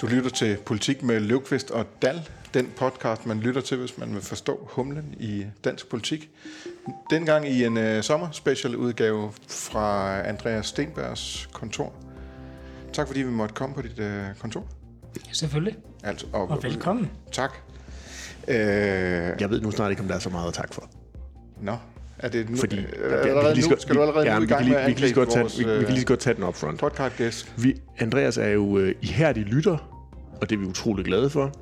Du lytter til Politik med Løvqvist og Dal, den podcast, man lytter til, hvis man vil forstå humlen i dansk politik. Dengang i en uh, sommerspecial udgave fra Andreas Stenbergs kontor. Tak fordi vi måtte komme på dit uh, kontor. Selvfølgelig. Altså, Og velkommen. Tak. Uh, Jeg ved nu snart ikke, om der er så meget at takke for. nå, er det nu? Fordi, øh, ja, vi allerede så nu? Skal du allerede ja, nu i vi gang lige- med vi kan lige godt tage, vores vi, vi kan lige godt tage den up front. podcast-gæst? Vi, Andreas er jo øh, ihærdig lytter, og det er vi utrolig glade for.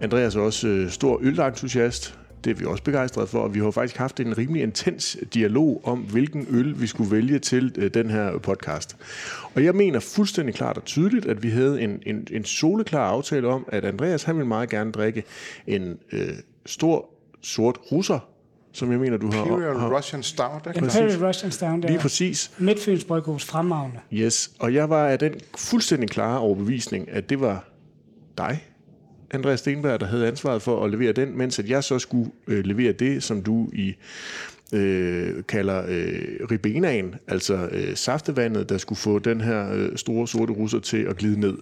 Andreas er også øh, stor ølentusiast. Det er vi også begejstrede for, og vi har faktisk haft en rimelig intens dialog om, hvilken øl vi skulle vælge til øh, den her podcast. Og jeg mener fuldstændig klart og tydeligt, at vi havde en, en, en soleklar aftale om, at Andreas han ville meget gerne drikke en øh, stor sort russer, som jeg mener, du har... Imperial har Russian Stout, ikke? Imperial Russian Down der. lige præcis. Midtfyns Bryghus fremragende. Yes, og jeg var af den fuldstændig klare overbevisning, at det var dig, Andreas Stenberg, der havde ansvaret for at levere den, mens at jeg så skulle øh, levere det, som du i øh, kalder øh, ribenaen, altså øh, saftevandet, der skulle få den her øh, store sorte russer til at glide ned.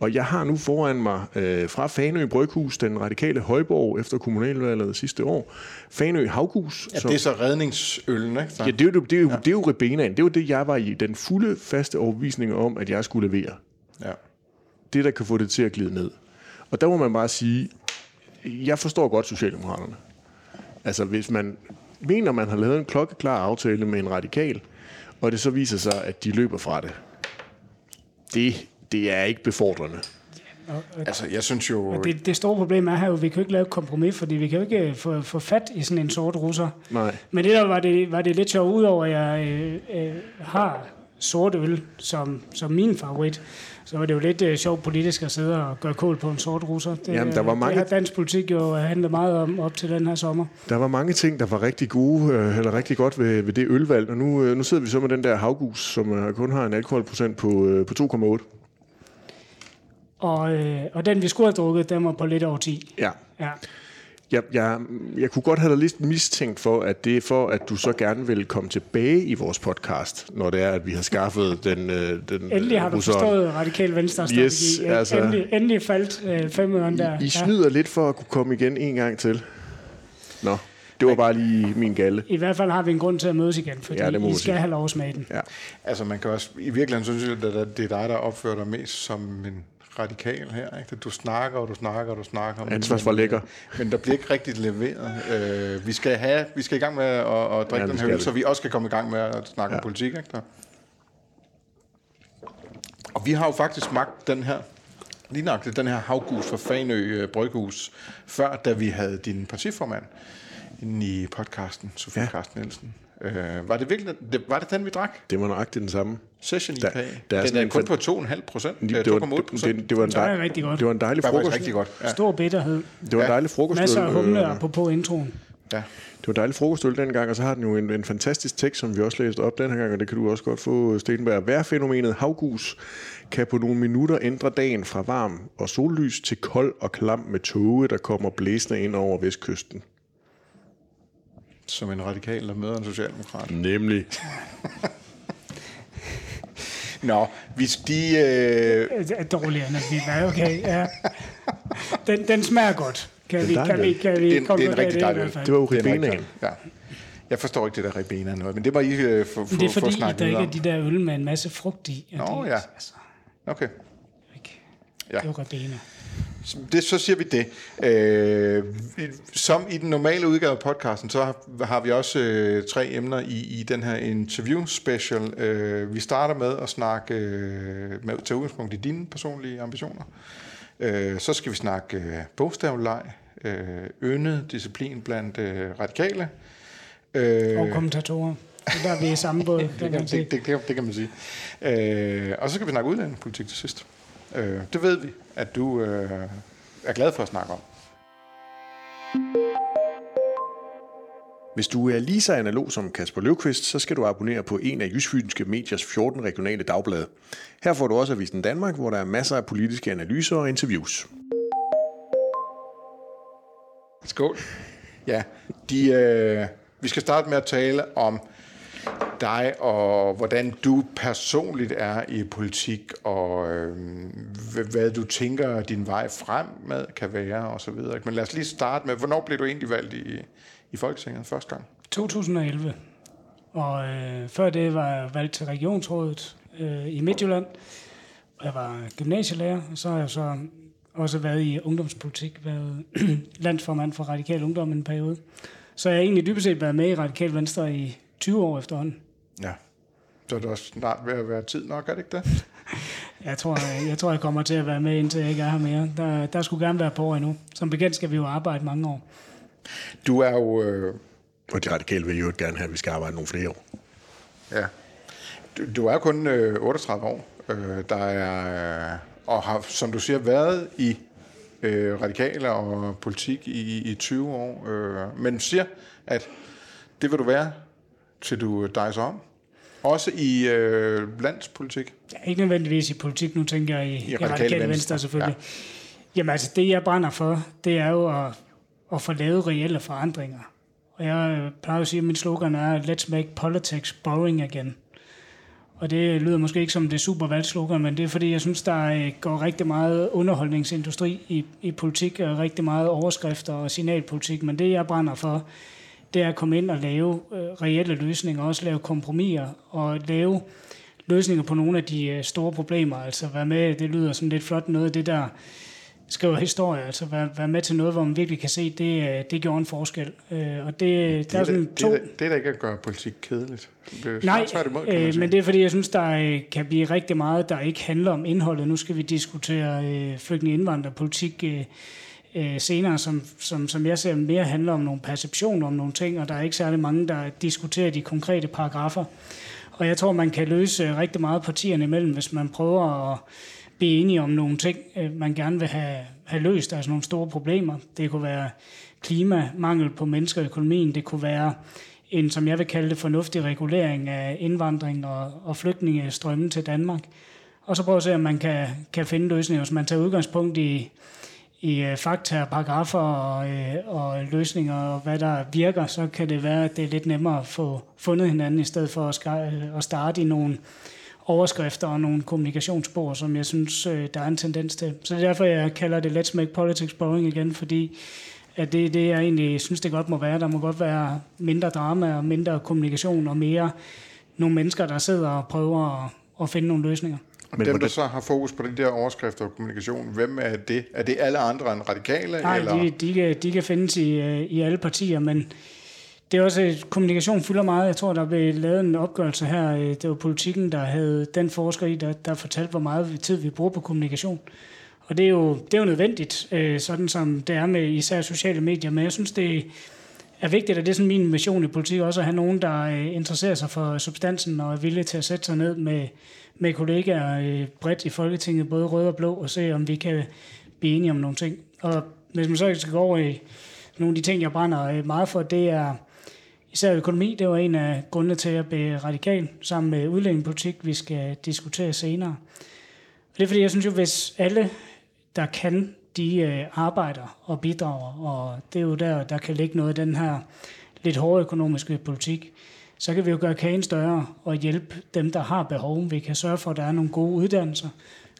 Og jeg har nu foran mig øh, fra Fanø Bryghus, den radikale højborg efter kommunalvalget sidste år, Fanø Havgus. Ja, det er så redningsøllen, ikke? Så. Ja, det er jo, det er jo, det er jo ribenaen. Det var det, jeg var i. Den fulde, faste overbevisning om, at jeg skulle levere. ja. Det, der kan få det til at glide ned. Og der må man bare sige, jeg forstår godt Socialdemokraterne. Altså, hvis man mener, man har lavet en klokkeklar aftale med en radikal, og det så viser sig, at de løber fra det. Det, det er ikke befordrende. Altså, jeg synes jo... Og det, det store problem er her jo, at vi kan jo ikke lave et kompromis, fordi vi kan jo ikke få, få fat i sådan en sort russer. Nej. Men det der var det, var det lidt sjovt, udover at jeg øh, øh, har sort øl som, som min favorit, så var det jo lidt øh, sjovt politisk at sidde og gøre kål på en sort russer. Det, Jamen, der var øh, mange- Det har dansk politik jo handlet meget om op til den her sommer. Der var mange ting, der var rigtig gode, øh, eller rigtig godt ved, ved det ølvalg, og nu, øh, nu sidder vi så med den der havgus, som øh, kun har en alkoholprocent på, øh, på 2,8. Og, øh, og den, vi skulle have drukket, den var på lidt over 10. Ja. Ja. Jeg, jeg, jeg kunne godt have dig lidt mistænkt for, at det er for, at du så gerne vil komme tilbage i vores podcast, når det er, at vi har skaffet den, øh, den Endelig har du russeren. forstået radikal venstre strategi. Yes, altså- endelig, endelig faldt øh, femøren der. I snyder lidt for at kunne komme igen en gang til. Nå, det var bare lige min galle. I hvert fald har vi en grund til at mødes igen, fordi Ja, ja, det I skal sige. have lov at smage den. Ja. Altså, man kan også... I virkeligheden synes jeg, at det er dig, der opfører dig mest som en radikal her. Ikke? Du snakker, og du snakker, og du snakker. men- Ansvarsfor lækker. Men der bliver ikke rigtig leveret. Øh, vi, skal have, vi skal i gang med at, at drikke Ja, den her øl, så vi også kan komme i gang med at snakke ja. om politik. Ikke? Der. Og vi har jo faktisk smagt den her, lige nøjagtigt den her havgus fra Fanø øh, Bryghus, før da vi havde din partiformand inde i podcasten, Sofie. Ja. Carsten Nielsen. Øh, var, det virkelig, det, var det den, vi drak? Det var nøjagtigt den samme. Session Der- IPA. der er den er en kun på 2,5 procent. Det, det, var, 2,8 det, procent. det, det, var en er det godt. det var en dejlig var frokost. rigtig godt. Ja. Stor bitterhed. Det var en Ja. dejlig frokostøl. Masser af humle øh, apropos introen. Ja. Det var en dejlig frokostøl dengang, og så har den jo en, en fantastisk tekst, som vi også læste op den her gang, og det kan du også godt få, Stenberg. Vejrfænomenet havgus kan på nogle minutter ændre dagen fra varm og sollys til kold og klam med tåge, der kommer blæsende ind over vestkysten. Som en radikal, der møder en socialdemokrat. Nemlig. Nå, hvis de... Øh, er dårlig energi, men okay, ja. Den, den smager godt. Kan vi, er kan vi, kan vi Det er en- komme det er en rigtig dejlig? Det var jo det er ribenaen. rigtig- Ja. Jeg forstår ikke det der ribena noget, men det var I øh, for, for, Det er for at fordi, I snakke videre drikker om. de der øl med en masse frugt i. Nå, det, ja. Altså, Okay, ikke. Ja. Det var ribena. Det, så siger vi det. Øh, som i den normale udgave af podcasten, så har, har vi også øh, tre emner i, i den her interview special. Øh, vi starter med at snakke øh, med tage udgangspunkt i dine personlige ambitioner. Øh, så skal vi snakke øh, bogstavleg, øh, yndet disciplin blandt øh, radikale. Øh, Og kommentatorer. Der er vi i samme båd, det, kan det, det, det, det kan man sige. Øh, og så skal vi snakke udlændingepolitik til sidst. Øh, det ved vi, at du øh, er glad for at snakke om. Hvis du er lige så analog som Kasper Løvqvist, så skal du abonnere på en af Jysfynske Mediers 14 regionale dagblade. Her får du også Avisen Danmark, hvor der er masser af politiske analyser og interviews. Skål. Ja, de, øh, vi skal starte med at tale om dig, og hvordan du personligt er i politik, og øh, hvad du tænker, din vej fremad kan være, og så videre. Men lad os lige starte med, hvornår blev du egentlig valgt i, i Folketinget første gang? 2011. Og øh, før det var jeg valgt til regionsrådet øh, i Midtjylland. Jeg var gymnasielærer, og så har jeg så også været i ungdomspolitik, været landsformand for Radikal Ungdom en periode. Så jeg har egentlig dybest set været med i Radikal Venstre i 20 år efterhånden. Ja. Så er det også snart ved at være tid nok, er det ikke det? Jeg tror, jeg, jeg tror, jeg kommer til at være med, indtil jeg ikke er her mere. Der, der skulle gerne være på år endnu. Som bekendt skal vi jo arbejde mange år. Du er jo... Øh, Og de radikale vil jo gerne have, at vi skal arbejde nogle flere år. ja. Du, du er kun øh, 38 år. Øh, der er... Øh, og har, som du siger, været i øh, radikale og politik i, i 20 år. Øh, men du siger, at det vil du være, til du dejser om. Også i øh, landspolitik. Ja, ikke nødvendigvis i politik, nu tænker jeg i, I, Radikale Radikale, Radikale Venstre, Venstre selvfølgelig. Ja. Jamen altså, det jeg brænder for, det er jo at, at få lavet reelle forandringer. Og jeg øh, plejer at sige, at min slogan er, let's make politics boring again. Og det lyder måske ikke som det super valgslogan, men det er fordi, jeg synes, der øh, går rigtig meget underholdningsindustri i, i politik, og rigtig meget overskrifter og signalpolitik. Men det, jeg brænder for, det er at komme ind og lave øh, reelle løsninger, også lave kompromiser og lave løsninger på nogle af de øh, store problemer. Altså være med, det lyder som lidt flot noget af det, der skriver historie, altså være, være med til noget, hvor man virkelig kan se, det, øh, det gjorde en forskel. Øh, og det, Det der er, sådan da, to... det, er, da- det er da ikke at gøre politik kedeligt. Det Nej, øh, men det er fordi, jeg synes, der øh, kan blive rigtig meget, der ikke handler om indholdet. Nu skal vi diskutere øh, flygtninge indvandrerpolitik øh, øh, senere, som, som, som jeg ser mere handler om nogle perceptioner, om nogle ting, og der er ikke særlig mange, der diskuterer de konkrete paragrafer. Og jeg tror, man kan løse øh, rigtig meget partierne imellem, hvis man prøver at blive enige om nogle ting, øh, man gerne vil have, have løst, altså nogle store problemer. Det kunne være klima, mangel på mennesker i økonomien, det kunne være en, som jeg vil kalde det, fornuftig regulering af indvandring og, og flygtningestrømmen til Danmark. Og så prøve at se, om man kan, kan finde løsninger. Hvis man tager udgangspunkt i, i øh, fakta, paragrafer og, øh, og løsninger, og hvad der virker, så kan det være, at det er lidt nemmere at få fundet hinanden, i stedet for at, ska- øh, at starte i nogle overskrifter og nogle kommunikationsspor, som jeg synes, øh, der er en tendens til. Så det er derfor, jeg kalder det Let's Make Politics Boring igen, fordi at det er det, jeg egentlig synes, det godt må være. Der må godt være mindre drama og mindre kommunikation og mere nogle mennesker, der sidder og prøver at, at finde nogle løsninger. Og Men dem, hvordan- der så har fokus på de der overskrifter og kommunikation, hvem er det? Er det alle andre end radikale? Nej, eller? de, de, kan, de kan findes i, øh, i alle partier, men det er også, at kommunikation fylder meget. Jeg tror, der blev lavet en opgørelse her. øh, Det var politikken, der havde den forsker i, der, der fortalte, hvor meget tid vi bruger på kommunikation. Og det er jo, det er jo nødvendigt, øh, sådan som det er med især sociale medier. Men jeg synes, det er vigtigt, og det er sådan min mission i politik også, at have nogen, der øh, interesserer sig for substansen og er villige til at sætte sig ned med, med kollegaer øh, bredt i Folketinget, både røde og blå, og se, om vi kan blive enige om nogle ting. Og hvis man så skal gå over i nogle af de ting, jeg brænder øh, meget for, det er især økonomi. Det var en af grundene til at blive radikal, sammen med udlændingepolitik, vi skal diskutere senere. Og det er fordi, jeg synes jo, hvis alle, der kan, de øh, arbejder og bidrager, og det er jo der, der kan ligge noget af den her lidt hårde økonomiske politik, så kan vi jo gøre kagen større og hjælpe dem, der har behov. Vi kan sørge for, at der er nogle gode uddannelser,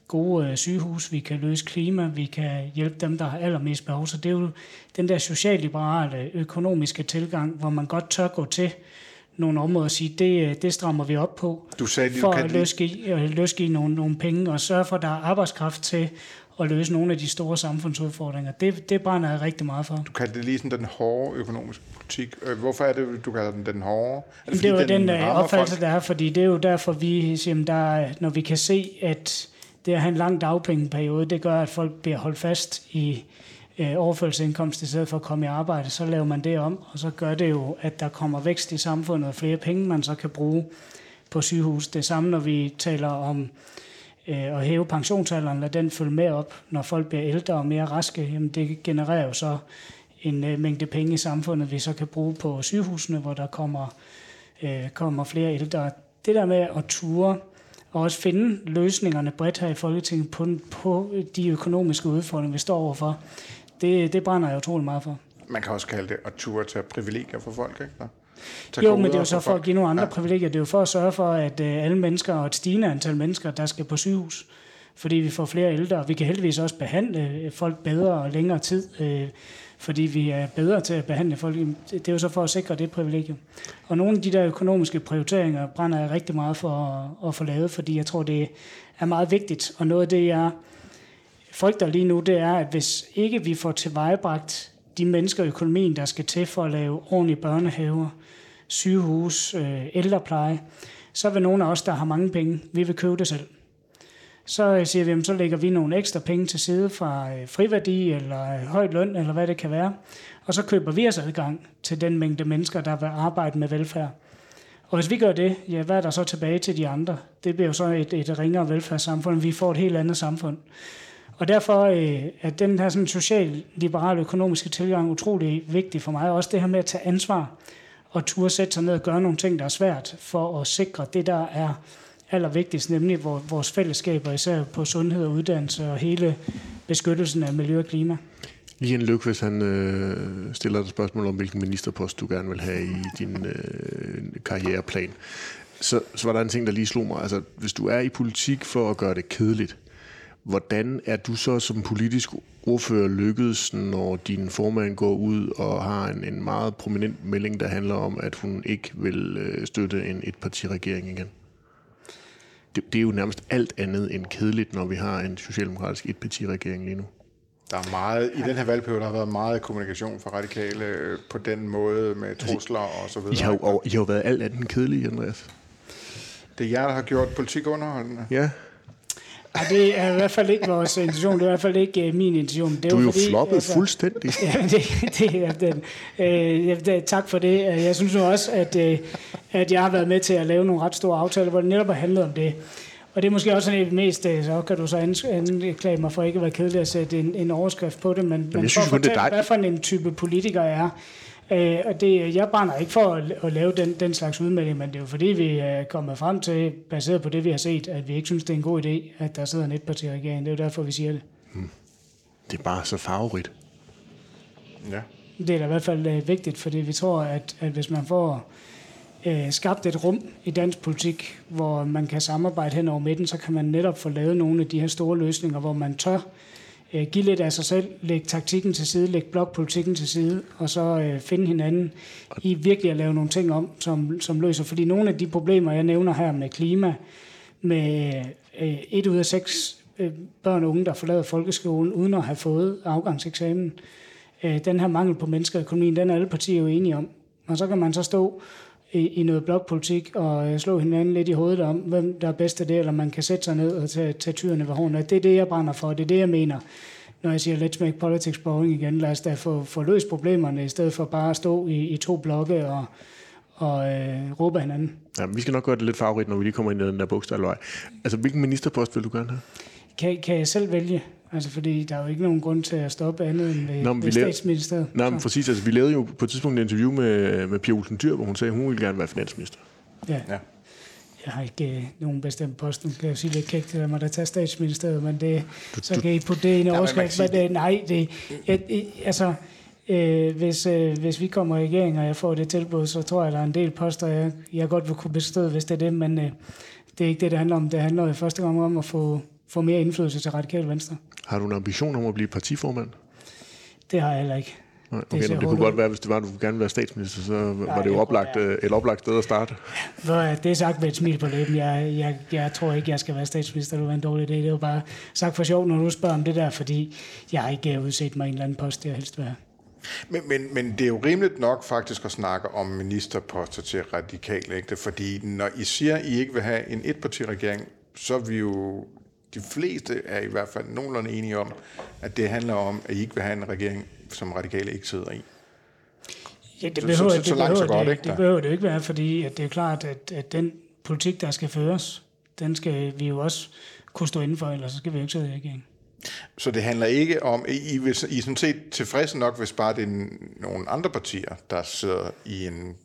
gode øh, sygehus, vi kan løse klima, vi kan hjælpe dem, der har allermest behov. Så det er jo den der socialliberale økonomiske tilgang, hvor man godt tør gå til nogle områder og sige, det, øh, det strammer vi op på, Du sagde, for du kan at lide, løsgive, øh, løsgive nogle, nogle penge og sørge for, at der er arbejdskraft til at løse nogle af de store samfundsudfordringer. Det, det brænder jeg rigtig meget for. du kaldte det lige sådan den hårde økonomiske politik. Øh, Hvorfor er det, du kalder den den hårde? Er fordi, det er jo den rammer øh, opfattelse, folk? der er, fordi det er jo derfor, vi siger, der, er- når vi kan se, at det at have en lang dagpengeperiode, det gør, at folk bliver holdt fast i øh, overførselsindkomst i stedet for at komme i arbejde, så laver man det om, og så gør det jo, at der kommer vækst i samfundet og flere penge, man så kan bruge på sygehus. Det samme, når vi taler om Øh, og hæve pensionsalderen, lad den følge med op, når folk bliver ældre og mere raske, jamen det genererer jo så en øh, mængde penge i samfundet, vi så kan bruge på sygehusene, hvor der kommer, øh, kommer flere ældre. Det der med at ture og også finde løsningerne bredt her i Folketinget på, på de økonomiske udfordringer, vi står overfor, det, det brænder jeg utrolig meget for. Man kan også kalde det at ture til privilegier for folk, ikke? Jo, men det er jo så for at give nogle andre ja. privilegier. Det er jo for at sørge for, at øh, alle mennesker og et stigende antal mennesker, der skal på sygehus, fordi vi får flere ældre. Vi kan heldigvis også behandle øh, folk bedre og længere tid, øh, fordi vi er bedre til at behandle folk. Det er jo så for at sikre det privilegium. Og nogle af de der økonomiske prioriteringer brænder jeg rigtig meget for at, at få lavet, fordi jeg tror, det er meget vigtigt. Og noget af det, jeg frygter lige nu, det er, at hvis ikke vi får tilvejebragt de mennesker i økonomien, der skal til for at lave ordentlige børnehaver, sygehus, øh, ældrepleje, så vil nogle af os, der har mange penge, vi vil købe det selv. Så øh, siger vi, så lægger vi nogle ekstra penge til side fra øh, friværdi eller øh, højt løn, eller hvad det kan være, og så køber vi os adgang til den mængde mennesker, der vil arbejde med velfærd. Og hvis vi gør det, ja, hvad er der så tilbage til de andre? Det bliver jo så et, et ringere velfærdssamfund. Vi får et helt andet samfund. Og derfor øh, er den her sådan social-liberale økonomiske tilgang utrolig vigtig for mig. Også det her med at tage ansvar og turde sætte sig ned og gøre nogle ting, der er svært for at sikre det, der er allervigtigst, nemlig vores fællesskaber, især på sundhed og uddannelse og hele beskyttelsen af miljø og klima. Lige en hvis han øh, stiller dig spørgsmål om, hvilken ministerpost du gerne vil have i din øh, karriereplan. Så, så var der en ting, der lige slog mig. Altså, hvis du er i politik for at gøre det kedeligt, Hvordan er du så som politisk ordfører lykkedes, når din formand går ud og har en, en meget prominent melding, der handler om, at hun ikke vil øh, støtte en etpartiregering igen? Det, det er jo nærmest alt andet end kedeligt, når vi har en socialdemokratisk etpartiregering lige nu. Der er meget, i den her valgperiode, der har været meget kommunikation fra radikale øh, på den måde med altså, trusler og så videre. I har jo, I har jo været alt andet end kedelige, Andreas. Det er jer, der har gjort politik underholdende. Ja, Ja, det er i hvert fald ikke vores intention. Det er i hvert fald ikke uh, min intention. Det er du er jo fordi, floppet altså, fuldstændig. Ja, det, det er den. Uh, det, tak for det. Jeg synes nu også, at, uh, at jeg har været med til at lave nogle ret store aftaler, hvor det netop har handlet om det. Og det er måske også det mest, så kan du så anklage mig for ikke at være kedelig at sætte en, en overskrift på det, men, men men for at fortælle, hvad for en type politiker jeg er, Øh, og det, jeg brænder ikke for at, at lave den, den slags udmelding, men det er jo fordi, vi er kommet frem til, baseret på det, vi har set, at vi ikke synes, det er en god idé, at der sidder en etparti-regering. Det er jo derfor, vi siger det. Hmm. Det er bare så farverigt. Ja. Det er da i hvert fald uh, vigtigt, fordi vi tror, at, at hvis man får uh, skabt et rum i dansk politik, hvor man kan samarbejde hen over midten, så kan man netop få lavet nogle af de her store løsninger, hvor man tør øh, give lidt af sig selv, lægge taktikken til side, lægge blokpolitikken til side, og så øh, finde hinanden i virkelig at lave nogle ting om, som, som løser. Fordi nogle af de problemer, jeg nævner her med klima, med øh, et ud af seks øh, børn og unge, der forlader folkeskolen uden at have fået afgangseksamen, øh, den her mangel på mennesker i økonomien, den er alle partier jo enige om. Og så kan man så stå i, i noget blokpolitik og øh, slå hinanden lidt i hovedet om, hvem der er bedst af det, eller man kan sætte sig ned og tage, tage tyrene ved hånden. Det er det, jeg brænder for. Det er det, jeg mener, når jeg siger, let's make politics boring igen. Lad os da få, få løst problemerne, i stedet for bare at stå i, i to blokke og, og øh, råbe hinanden. Ja, vi skal nok gøre det lidt favorit, når vi lige kommer ind i den der bogstavløg. Altså, hvilken ministerpost vil du gerne have? Kan, kan jeg selv vælge? Altså, fordi der er jo ikke nogen grund til at stoppe andet end ved, Nå, ved statsministeriet. Nej, men præcis. Altså, vi lavede jo på et tidspunkt et interview med, med Pia Olsen Dyr, hvor hun sagde, at hun ville gerne være finansminister. Ja. ja. Jeg har ikke øh, nogen bestemt post. Nu kan jeg sige lidt kægt til mig, der tager statsministeriet, men det, du, så kan I putte det i en overskrift. Men det, nej, det, jeg, altså, øh, hvis, øh, hvis vi kommer i regering, og jeg får det tilbud, så tror jeg, der er en del poster, jeg, jeg godt vil kunne bestå, hvis det er det, men øh, det er ikke det, det handler om. Det handler i første gang om at få, få mere indflydelse til radikale venstre. Har du en ambition om at blive partiformand? Det har jeg heller ikke. Nej, okay, det, det kunne godt være, hvis det var, at du gerne ville være statsminister, så Nej, var det jo oplagt. Øh, et oplagt sted at starte. Ja, det er sagt med et smil på læben. Jeg, jeg, jeg tror ikke, jeg skal være statsminister. Det var en dårlig idé. Det var bare sagt for sjov, når du spørger om det der, fordi jeg har ikke udset mig en eller anden post, jeg helst være. Men, men, men det er jo rimeligt nok faktisk at snakke om ministerposter til radikale, ikke? Fordi når I siger, at I ikke vil have en etpartiregering, så er vi jo de fleste er i hvert fald nogenlunde enige om, at det handler om, at I ikke vil have en regering, som radikale ikke sidder i. Ja, det behøver, så, så, så, så langt, behøver, så godt, det, ikke? Det behøver det ikke være, fordi at det er klart, at, at den politik, der skal føres, den skal vi jo også kunne stå indenfor, ellers så skal vi jo ikke sidde i regeringen. Så det handler ikke om, I, I, I er sådan set tilfredse nok, hvis bare det er nogle andre partier, der sidder i en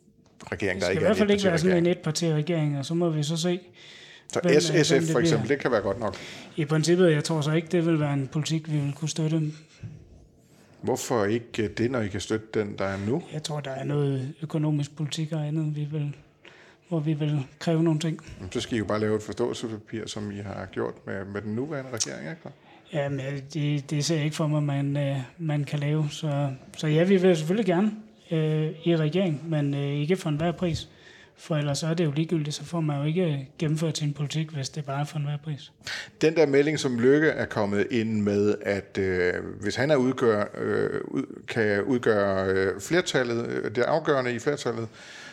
regering, der ikke er Det skal i hvert fald ikke være sådan en etparti-regering, og så må vi så se, så hvem, SF hvem for eksempel, det kan være godt nok. I princippet, jeg tror så ikke, det vil være en politik, vi vil kunne støtte. Hvorfor ikke det, når I kan støtte den, der er nu? Jeg tror, der er noget økonomisk politik og andet, vi vil, hvor vi vil kræve nogle ting. Så skal I jo bare lave et forståelsespapir, som I har gjort med, med den nuværende regering, ikke? Jamen, det, det ser jeg ikke for mig, man, øh, man kan lave. Så, så ja, vi vil selvfølgelig gerne øh, i regering, men øh, ikke for enhver pris. For ellers er det jo ligegyldigt, så får man jo ikke gennemført sin politik, hvis det bare er for enhver pris. Den der melding, som Lykke er kommet ind med, at øh, hvis han er udgør, øh, kan udgøre øh, flertallet, øh, det afgørende i flertallet,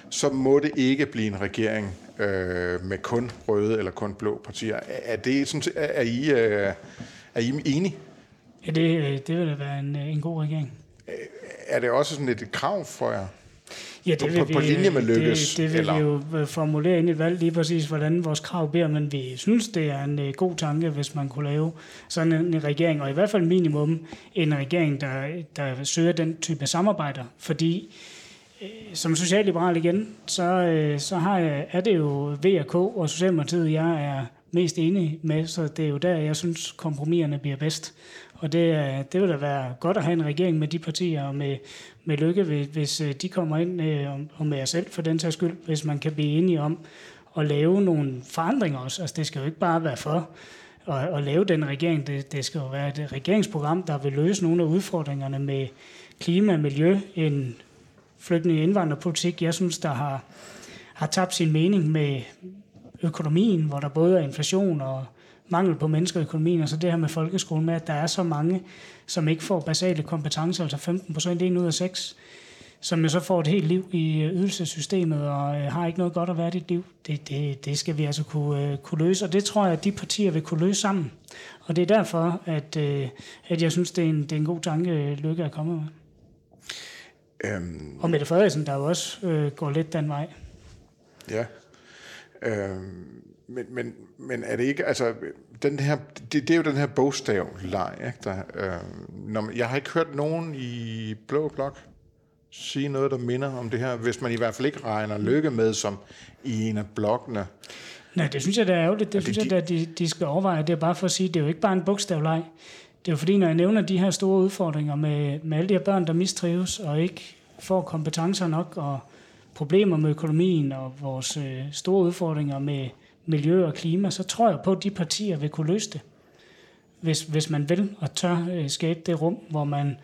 så må det ikke blive en regering øh, med kun røde eller kun blå partier. Er, det sådan, er I, øh, er I enige? Ja, det, øh, det vil da være en, øh, en god regering. Er det også sådan et krav for jer? Ja, det vil på, på, på linje med lykkes? Det, det vil eller? vi jo øh, formulere ind i et valg lige præcis, hvordan vores krav bliver, men vi synes, det er en uh, god tanke, hvis man kunne lave sådan en, en regering, og i hvert fald minimum en regering, der, der søger den type samarbejder, fordi uh, som socialliberal igen, så, uh, så har jeg, er det jo VK og Socialdemokratiet, jeg er mest enig med, så det er jo der, jeg synes, kompromiserne bliver bedst. Og det, det vil da være godt at have en regering med de partier og med, med lykke, hvis øh, de kommer ind, øh, og med jer selv for den sags skyld, hvis man kan blive enige om at lave nogle forandringer også. Altså det skal jo ikke bare være for at, at lave den regering. Det, det skal jo være et regeringsprogram, der vil løse nogle af udfordringerne med klima, miljø, en flygtninge- indvandrerpolitik, jeg synes, der har, har tabt sin mening med økonomien, hvor der både er inflation og mangel på mennesker i økonomien, og så det her med folkeskolen med, at der er så mange, som ikke får basale kompetencer, altså 15 procent, en ud af seks, som jo så får et helt liv i øh, ydelsessystemet og øh, har ikke noget godt at være i dit liv. Det, det, det skal vi altså kunne, øh, kunne løse, og det tror jeg, at de partier vil kunne løse sammen. Og det er derfor, at, at jeg synes, det er, en, det er en god tanke, Lykke er kommet med. Øhm, og Mette Frederiksen, der jo også øh, går lidt den vej. Ja. Øhm, men, men, men er det ikke, altså, den her, det, det er jo den her bogstavleg, ikke? Der, øh, når man, jeg har ikke hørt nogen i Blå Blok sige noget, der minder om det her, hvis man i hvert fald ikke regner lykke med som i en af blokkene. Nej, det synes jeg, det er ærgerligt. Det, det synes de, jeg, at de, de skal overveje. Det er bare for at sige, det er jo ikke bare en bogstavleg. Det er jo fordi, når jeg nævner de her store udfordringer med, med alle de her børn, der mistrives og ikke får kompetencer nok, og problemer med økonomien og vores øh, store udfordringer med miljø og klima, så tror jeg på, at de partier vil kunne løse det. Hvis, hvis man vil og tør øh, skabe det rum, hvor man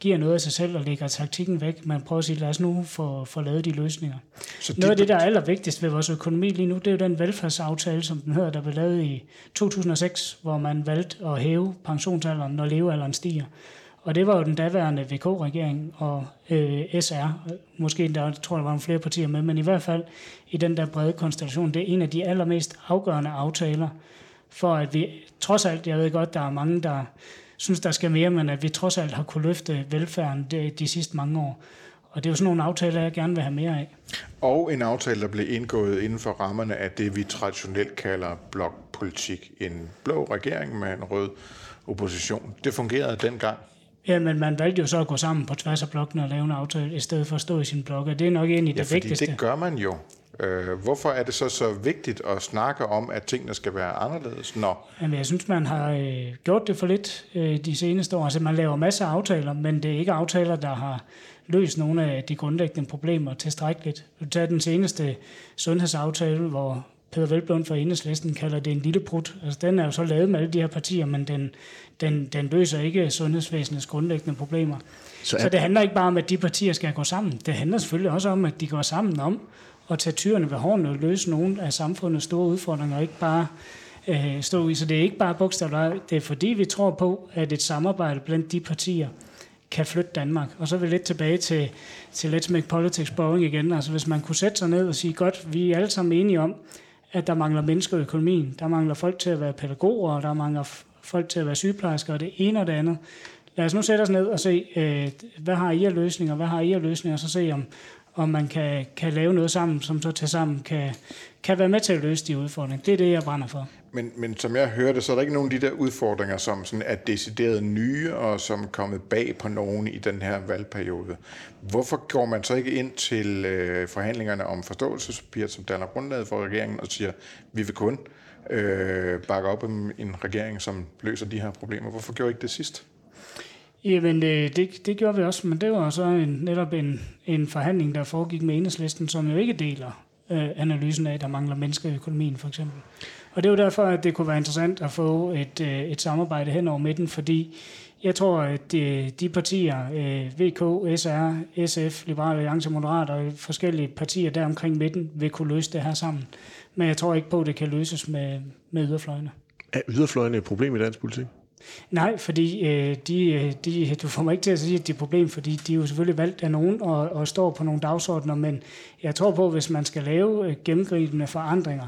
giver noget af sig selv og lægger taktikken væk. Man prøver at sige, lad os nu få, få lavet de løsninger. Så de noget af det, der er allervigtigst ved vores økonomi lige nu, det er jo den velfærdsaftale, som den hedder, der blev lavet i 2006, hvor man valgte at hæve pensionsalderen, når levealderen stiger. Og det var jo den daværende VK-regering og øh, SR. Måske der tror jeg, der var flere partier med, men i hvert fald i den der brede konstellation. Det er en af de allermest afgørende aftaler for, at vi trods alt, jeg ved godt, der er mange, der synes, der skal mere, men at vi trods alt har kunne løfte velfærden de, de sidste mange år. Og det er jo sådan nogle aftaler, jeg gerne vil have mere af. Og en aftale, der blev indgået inden for rammerne af det, vi traditionelt kalder blokpolitik. En blå regering med en rød opposition. Det fungerede dengang. Ja, men man valgte jo så at gå sammen på tværs af blokken og lave en aftale, i stedet for at stå i sin blok, og det er nok egentlig ja, det vigtigste. det gør man jo. Øh, hvorfor er det så så vigtigt at snakke om, at tingene skal være anderledes? Når... Jamen, jeg synes, man har øh, gjort det for lidt øh, de seneste år. Altså, man laver masser af aftaler, men det er ikke aftaler, der har løst nogle af de grundlæggende problemer tilstrækkeligt. Du tager den seneste sundhedsaftale, hvor Peter Velblom fra Enhedslisten kalder det en lille brud. Altså, den er jo så lavet med alle de her partier, men den, den, den løser ikke sundhedsvæsenets grundlæggende problemer. Så, er... så det handler ikke bare om, at de partier skal gå sammen. Det handler selvfølgelig også om, at de går sammen om at tage tyrene ved hårene og løse nogle af samfundets store udfordringer, og ikke bare øh, stå i. Så det er ikke bare bogstavligt. Det er fordi, vi tror på, at et samarbejde blandt de partier kan flytte Danmark. Og så er vi lidt tilbage til, til Let's Make Politics Boring igen. Altså hvis man kunne sætte sig ned og sige, godt, vi er alle sammen enige om, at der mangler mennesker i økonomien. Der mangler folk til at være pædagoger, og der mangler folk til at være sygeplejersker, og det ene og det andet. Lad os nu sætte os ned og se, øh, hvad har I af løsninger, hvad har I af løsninger, og så se, om, om man kan, kan lave noget sammen, som så til sammen kan, kan være med til at løse de udfordringer. Det er det, jeg brænder for. Men, men som jeg hørte, så er der ikke nogen af de der udfordringer, som sådan er decideret nye, og som er kommet bag på nogen i den her valgperiode. Hvorfor går man så ikke ind til øh, forhandlingerne om forståelsespapiret, som danner grundlaget for regeringen, og siger, vi vil kun øh, bakke op om en regering, som løser de her problemer? Hvorfor gjorde I ikke det sidst? Jamen, øh, det, det gjorde vi også, men det var så en, netop en, en forhandling, der foregik med enhedslisten, som jo ikke deler øh, analysen af, at der mangler mennesker i økonomien, for eksempel. Og det er jo derfor, at det kunne være interessant at få et, øh, et samarbejde hen over midten, fordi jeg tror, at de, de partier, øh, VK, SR, SF, Liberale Alliance, Moderater og forskellige partier der omkring midten, vil kunne løse det her sammen. Men jeg tror ikke på, at det kan løses med, med yderfløjene. Er yderfløjene et problem i dansk politik? Nej, fordi øh, de, øh, de, du får mig ikke til at sige, at det er et problem, fordi de er jo selvfølgelig valgt af nogen og, og står på nogle dagsordner, men jeg tror på, at hvis man skal lave øh, gennemgribende forandringer,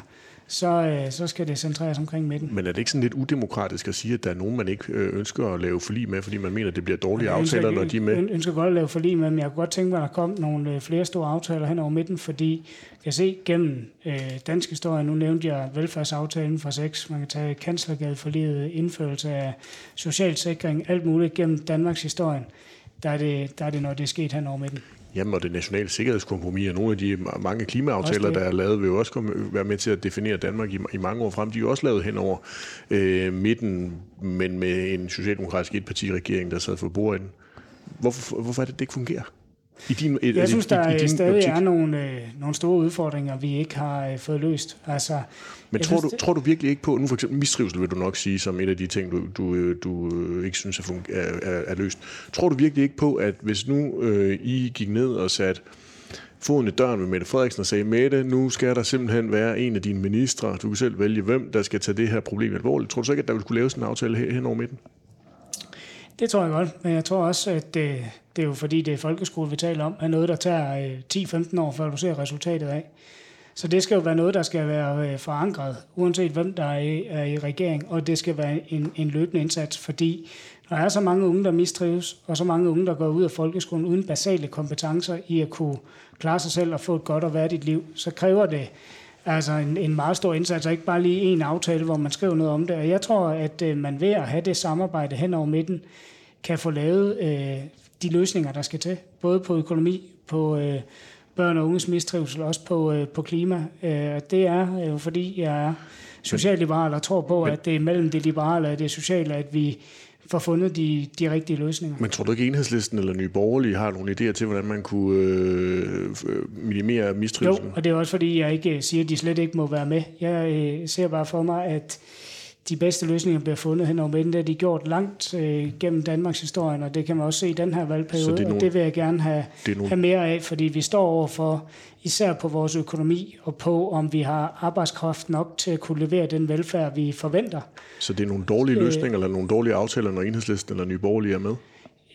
så, øh, så skal det centreres omkring midten. Men er det ikke sådan lidt udemokratisk at sige, at der er nogen, man ikke øh, ønsker at lave forlig med, fordi man mener, at det bliver dårlige jeg aftaler, når de er med? Jeg ønsker godt at lave forlig med, men jeg kunne godt tænke mig, at der kom nogle øh, flere store aftaler hen over midten, fordi jeg kan se gennem øh, dansk historie, nu nævnte jeg velfærdsaftalen fra 6, man kan tage kanslergade for livet, indførelse af socialsikring, alt muligt gennem Danmarks historie, der er det, der er det når det er sket hen over midten. Jamen, og det nationale sikkerhedskompromis og nogle af de mange klimaaftaler, der er lavet, vil jo også komme, være med til at definere Danmark i, i mange år frem. De er jo også lavet hen over øh, midten, men med en socialdemokratisk etpartiregering, der sad for bordenden. Hvorfor, hvorfor er det, det ikke fungerer? I din, jeg i, synes, der i, i din stadig optik. er nogle, øh, nogle store udfordringer, vi ikke har øh, fået løst. Altså, Men tror, synes, du, tror du virkelig ikke på, nu for eksempel mistrivsel vil du nok sige, som en af de ting, du, du, du ikke synes er, er, er, er løst. Tror du virkelig ikke på, at hvis nu øh, I gik ned og satte foden i døren med Mette Frederiksen og sagde, Mette, nu skal der simpelthen være en af dine ministre, du kan selv vælge, hvem der skal tage det her problem alvorligt. Tror du så ikke, at der ville kunne laves en aftale hen over midten? Det tror jeg godt, men jeg tror også, at det, det er jo fordi, det er folkeskole, vi taler om, er noget, der tager øh, 10-15 år, før du ser resultatet af. Så det skal jo være noget, der skal være øh, forankret, uanset hvem der er i, er i regering, og det skal være en, en løbende indsats, fordi der er så mange unge, der mistrives, og så mange unge, der går ud af folkeskolen uden basale kompetencer i at kunne klare sig selv og få et godt og værdigt liv, så kræver det altså en, en meget stor indsats, og ikke bare lige en aftale, hvor man skriver noget om det. Og jeg tror, at øh, man ved at have det samarbejde hen over midten, kan få lavet øh, de løsninger, der skal til, både på økonomi, på øh, børn og unges mistrivsel, også på, øh, på klima. Øh, det er jo fordi, jeg er socialliberal og tror på, at det er mellem det liberale og det sociale, at vi får fundet de, de rigtige løsninger. Men tror du ikke, enhedslisten eller Nye Borgerlige har nogle idéer til, hvordan man kunne øh, minimere mistrivselen? Jo, og det er også fordi, jeg ikke siger, at de slet ikke må være med. Jeg øh, ser bare for mig, at de bedste løsninger bliver fundet hen over midten. Det har de gjort langt øh, gennem Danmarks historie, og det kan man også se i den her valgperiode, det nogle, og det vil jeg gerne have, nogle... have mere af, fordi vi står overfor, især på vores økonomi, og på om vi har arbejdskraft nok til at kunne levere den velfærd, vi forventer. Så det er nogle dårlige øh, løsninger, eller nogle dårlige aftaler, når enhedslisten eller Nye Borgerlige er med?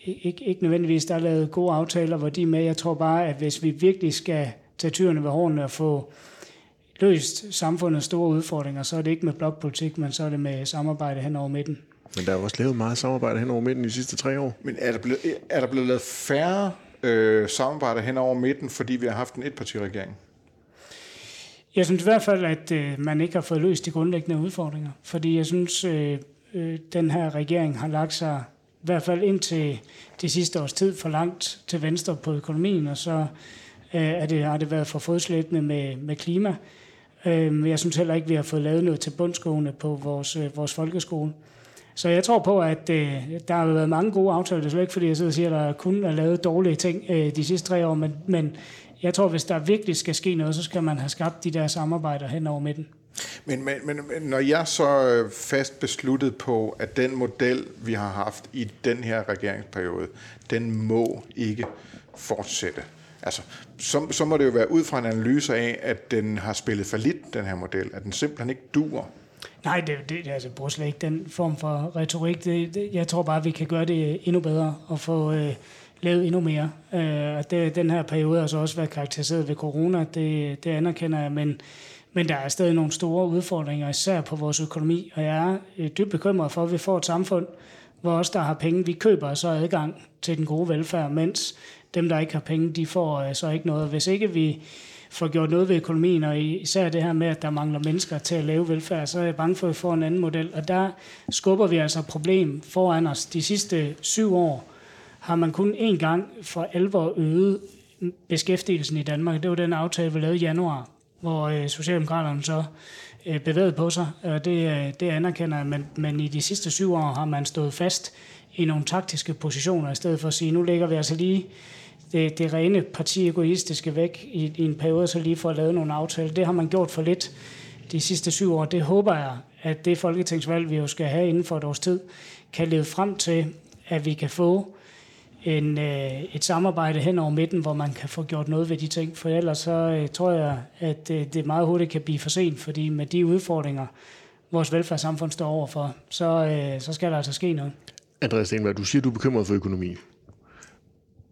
Ikke, ikke nødvendigvis, der er lavet gode aftaler, hvor de er med. Jeg tror bare, at hvis vi virkelig skal tage tyrene ved hårene og få løst samfundets store udfordringer, så er det ikke med blokpolitik, men så er det med samarbejde hen over midten. Men der er jo også lavet meget samarbejde hen over midten de sidste tre år. Men er der blevet, er der blevet lavet færre øh, samarbejder hen over midten, fordi vi har haft en etpartiregering? Jeg synes i hvert fald, at øh, man ikke har fået løst de grundlæggende udfordringer. Fordi jeg synes, øh, øh, den her regering har lagt sig i hvert fald indtil de sidste års tid for langt til venstre på økonomien, og så øh, er det, har det været for fodslæbende med, med klima. Øh, jeg synes heller ikke, vi har fået lavet noget til bundskående på vores, øh, vores folkeskole. Så jeg tror på, at øh, der har været mange gode aftaler. Det er slet ikke, fordi jeg sidder og siger, at der kun er lavet dårlige ting øh, de sidste tre år, men, men jeg tror, hvis der virkelig skal ske noget, så skal man have skabt de der samarbejder hen over midten. Men, men, men når jeg så øh, fast besluttet på, at den model, vi har haft i den her regeringsperiode, den må ikke fortsætte. Altså, så, så må det jo være ud fra en analyse af, at den har spillet for lidt, den her model, at den simpelthen ikke duer. Nej, det, det altså, bruger slet ikke den form for retorik. Det, det, jeg tror bare, at vi kan gøre det endnu bedre og få øh, lavet endnu mere. Øh, det, den her periode har så også været karakteriseret ved corona, det, det anerkender jeg, men, men der er stadig nogle store udfordringer, især på vores økonomi, og jeg er øh, dybt bekymret for, at vi får et samfund, hvor os, der har penge, vi køber så adgang til den gode velfærd, mens dem, der ikke har penge, de får øh, så ikke noget. Hvis ikke vi får gjort noget ved økonomien, og især det her med, at der mangler mennesker til at lave velfærd, så er jeg bange for, at vi får en anden model. Og der skubber vi altså problem foran os. De sidste syv år har man kun én gang for alvor øget beskæftigelsen i Danmark. Det var den aftale, vi lavede i januar, hvor øh, Socialdemokraterne så øh, bevæget på sig, og det, øh, det anerkender jeg, men, men i de sidste syv år har man stået fast i nogle taktiske positioner, i stedet for at sige, nu lægger vi altså lige det, det rene partiegoistiske væk i, i en periode, så lige for at lave nogle aftaler. Det har man gjort for lidt de sidste syv år. Det håber jeg, at det folketingsvalg, vi jo skal have inden for et års tid, kan lede frem til, at vi kan få en, øh, et samarbejde hen over midten, hvor man kan få gjort noget ved de ting. For ellers så øh, tror jeg, at øh, det meget hurtigt kan blive for sent, fordi med de udfordringer, vores velfærdssamfund står overfor, så, øh, så skal der altså ske noget. Andreas Stenberg, du siger, du er bekymret for økonomi.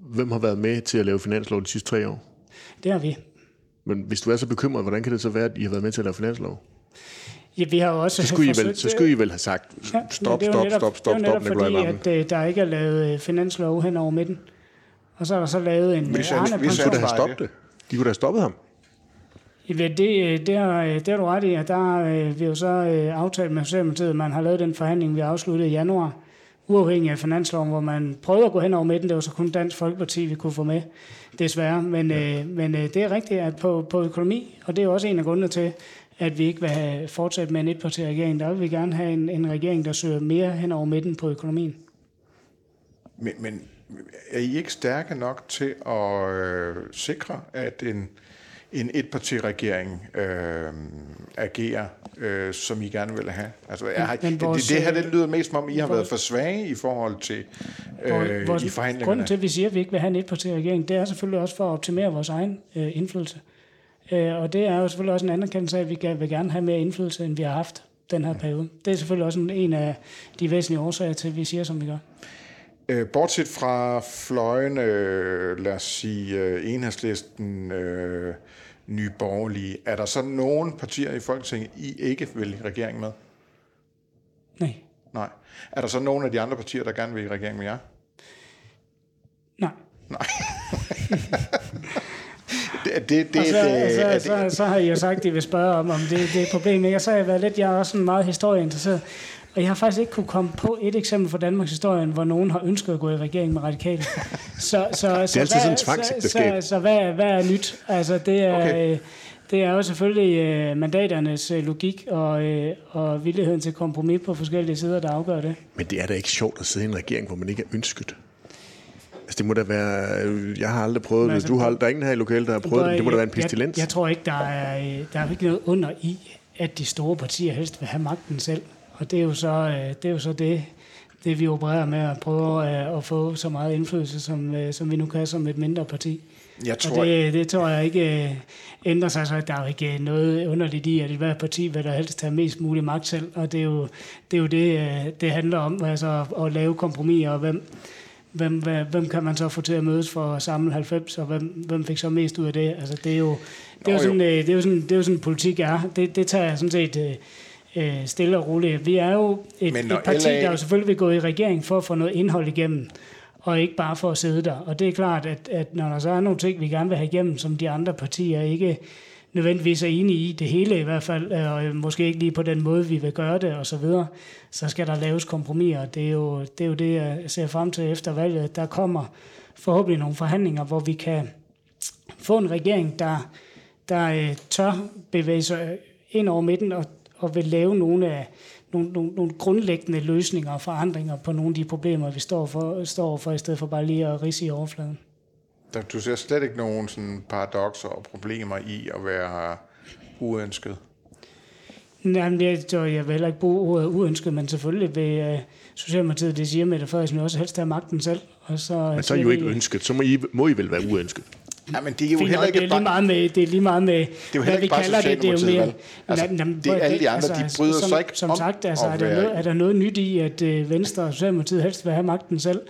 Hvem har været med til at lave finanslov de sidste tre år? Det har vi. Men hvis du er så bekymret, hvordan kan det så være, at I har været med til at lave finanslov? Ja, vi har også Så skulle, I vel, så skulle I vel have sagt, Ja, stop, men er stop, stop, stop, Det er stop, netop Nikolaj fordi, at øh, der ikke er lavet øh, finanslov hen over midten. Og så er der så lavet en Vi øh, sagde- vi De kunne da have stoppet det. De kunne da have stoppet ham. Ja, det, øh, det, har, det har du ret i, og der har øh, vi jo så øh, aftalt med Socialdemokratiet, at man har lavet den forhandling, vi afsluttede i januar, uafhængig af finansloven, hvor man prøvede at gå hen over midten. Det var så kun Dansk Folkeparti, vi kunne få med, desværre. Men, øh, men øh, det er rigtigt, at på, på økonomi, og det er jo også en af grundene til, at vi ikke vil have fortsat med en etparti-regering, der vil vi gerne have en, en regering, der søger mere hen over midten på økonomien. Men, men er I ikke stærke nok til at øh, sikre, at en, en etpartiregering øh, agerer, øh, som I gerne vil have? Altså, er, men det, vores, det, det her det øh, lyder mest som om, I har vores- været for svage i forhold til øh, vores, i forhandlingerne. Grunden til, at vi siger, at vi ikke vil have en etparti-regering, det er selvfølgelig også for at optimere vores egen øh, indflydelse. Øh, og det er jo selvfølgelig også en anerkendelse af, at vi gerne, vil gerne have mere indflydelse, end vi har haft den her periode. Det er selvfølgelig også en, af de væsentlige årsager til, at vi siger, som vi gør. Øh, bortset fra fløjene, øh, lad os sige øh, enhedslisten, øh, nye borgerlige, er der så nogen partier i Folketinget, I ikke vil i regering med? Nej. Nej. Er der så nogen af de andre partier, der gerne vil i regering med jer? Nej. Det, det, det, Og så, det, er så, det, så, så har I jo sagt, at I vil spørge om, om det, det er et problem. Og så har jeg været lidt, jeg er også sådan meget historieinteresseret. Og jeg har faktisk ikke kunne komme på et eksempel fra Danmarks historie, hvor nogen har ønsket at gå i regering med radikale. Så, så, så, altid sådan hvad, et så, tvangsægteskab. så, så hvad, hvad er nyt? Altså, det er, Okay. okay. det er jo selvfølgelig øh, mandaternes øh, logik og, øh, og villigheden til kompromis på forskellige sider, der afgør det. Men det er da ikke sjovt at sidde i en regering, hvor man ikke er ønsket. Altså, det må da være... øh, Jeg har aldrig prøvet Men det. altså, Du har, der er ingen her i lokalet, der har prøvet det. Det må da være en Jeg, pestilens. jeg tror ikke, der er, øh, der er ikke noget under i, at de store partier helst vil have magten selv. Og det er jo så øh, det, er jo så det, det vi opererer med at prøve øh, at få så meget indflydelse, som, øh, som vi nu kan som et mindre parti. jeg tror, Og det, det tror jeg ikke øh, ændrer sig, så der er jo ikke øh, noget underligt i, at hver parti vil der helst have mest mulig magt selv, og det er jo det, er jo det, øh, det handler om, altså at, at lave kompromiser, og hvem, hvem, hvem, hvem kan man så få til at mødes for at samle 90, og hvem, hvem fik så mest ud af det? Altså det er jo, det er jo, Nå, jo. sådan, øh, det er jo sådan, det er jo sådan politik er. Det, det tager jeg sådan set øh, øh, stille og roligt. Vi er jo et, et parti, LA der jo selvfølgelig vil gå i regering for at få noget indhold igennem og ikke bare for at sidde der. Og det er klart, at, at når der så er nogle ting, vi gerne vil have igennem, som de andre partier ikke nødvendigvis er enige i, det hele i hvert fald, og øh, måske ikke lige på den måde, vi vil gøre det, og så videre, så skal der laves kompromiser. Det er jo det, er jo det jeg ser frem til efter valget. Der kommer forhåbentlig nogle forhandlinger, hvor vi kan få en regering, der, der øh, tør bevæge sig ind over midten og, og vil lave nogle af nogle, nogle, nogle grundlæggende løsninger og forandringer på nogle af de problemer, vi står for, står for, i stedet for bare lige at rise i overfladen. der, du ser slet ikke nogen sådan paradoxer og problemer i at være uønsket. Jamen, jeg, tror, jeg vil heller ikke bruge ordet uønsket, men selvfølgelig vil uh, Socialdemokratiet, det siger Mette Frederiksen, jo også helst have magten selv. Og så, Men så er I jo ikke ønsket. Så må I, må I vel være uønsket. Ja, men det er jo Fint, heller ikke det, er lige meget med, det er lige meget med, Det er jo heller ikke bare Socialdemokratiet, vel? Altså, det er alle de andre, de bryder som, sig ikke Som om sagt, altså, er, der noget, er der noget nyt i, at øh, Venstre og Socialdemokratiet helst vil have magten selv?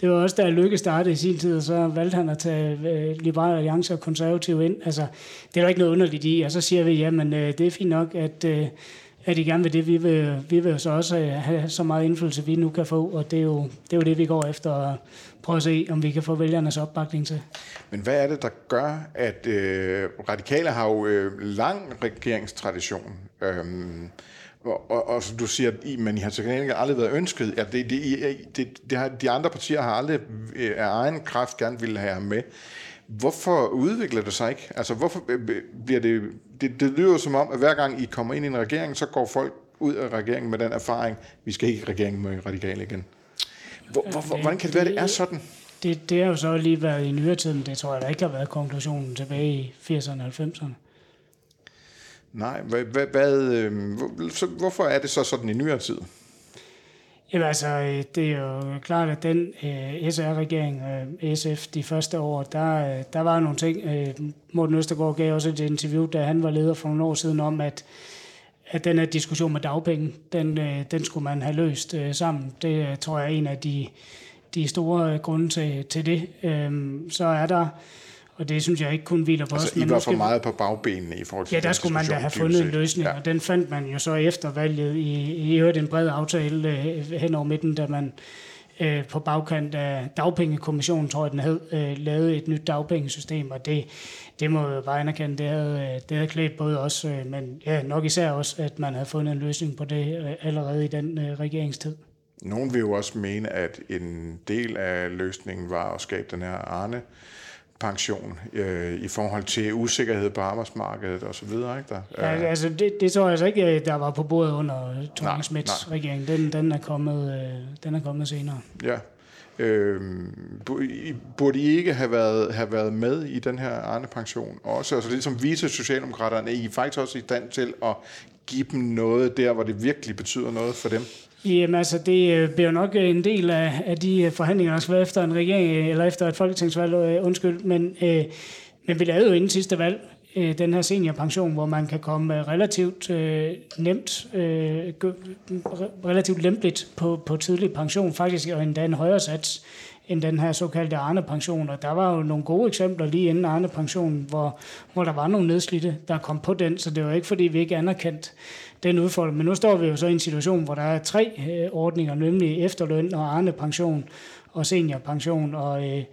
Det var også, da Lykke startede i sin tid, og så valgte han at tage øh, Liberale Alliance og Konservative ind. Altså, det er der ikke noget underligt i, og så siger vi, jamen, øh, det er fint nok, at, øh, at I gerne vil det. Vi vil, vi vil så også øh, have så meget indflydelse, vi nu kan få, og det er jo det, er jo det vi går efter prøve at se, om vi kan få vælgernes opbakning til. Men hvad er det, der gør, at øh, radikale har jo øh, lang regeringstradition? Øhm, og, og, og som du siger, I, men I har til gengæld aldrig været ønsket. Ja, det, det, I, det, det har, de andre partier har aldrig øh, af egen kraft gerne ville have ham med. Hvorfor udvikler det sig ikke? Altså, hvorfor øh, øh, bliver det, det... Det lyder som om, at hver gang I kommer ind i en regering, så går folk ud af regeringen med den erfaring, vi skal ikke i regeringen med radikale igen. Hvor, hvor, hvor, hvordan kan det være, det er sådan? Det, det har jo så lige været i nyere tid, men det tror jeg da ikke har været konklusionen tilbage i 80'erne og 90'erne. Nej, hvad, hvad, hvad, øh, så, hvorfor er det så sådan i nyere tid? Jamen altså, øh, det er jo klart, at den øh, SR-regering, øh, SF, de første år, der, øh, der var nogle ting. Øh, Morten Østergaard gav også et interview, da han var leder for nogle år siden, om at, at den her diskussion med dagpenge, den, øh, den skulle man have løst øh, sammen. Det øh, tror jeg er en af de, de store grunde til, til det. Øh, så er der og det synes jeg ikke kun hviler på altså, os. I var for meget på bagbenene i forhold til Ja, der skulle man da have fundet en løsning, ja. og den fandt man jo så efter valget i, i øvrigt en bred aftale øh, hen over midten, da man øh, på bagkant af dagpengekommissionen, tror jeg den hed, øh, lavet et nyt dagpengesystem, og det, det må jeg bare anerkende, det havde, øh, det havde klædt både os, øh, men ja, nok især også, at man havde fundet en løsning på det øh, allerede i den øh, regeringstid. Nogen vil jo også mene, at en del af løsningen var at skabe den her Arne pension øh, i forhold til usikkerhed på arbejdsmarkedet og så videre, ikke der? Ja, altså det, det tror jeg altså ikke, der var på bordet under Thorning Smiths regering. Den, den, er kommet, øh, den er kommet senere. Ja. Øh, burde I ikke have været, have været med i den her Arne-pension også? Altså ligesom vice Socialdemokraterne, er I faktisk også i stand til at give dem noget der, hvor det virkelig betyder noget for dem? Jamen altså, det øh, bliver nok øh, en del af, af de øh, forhandlinger, der skal være efter en regering, eller efter et folketingsvalg, undskyld, men, øh, men vi lavede jo inden sidste valg øh, den her seniorpension, hvor man kan komme relativt øh, nemt, øh, relativt lempeligt på, på tidlig pension, faktisk og endda en højere sats end den her såkaldte Arne-pension. Og der var jo nogle gode eksempler lige inden Arne-pensionen, hvor, hvor der var nogle nedslidte, der kom på den, så det var ikke fordi, vi ikke anerkendte den udfordring. Men nu står vi jo så i en situation, hvor der er tre øh, ordninger, nemlig efterløn og Arne-pension og seniorpension, og øh, det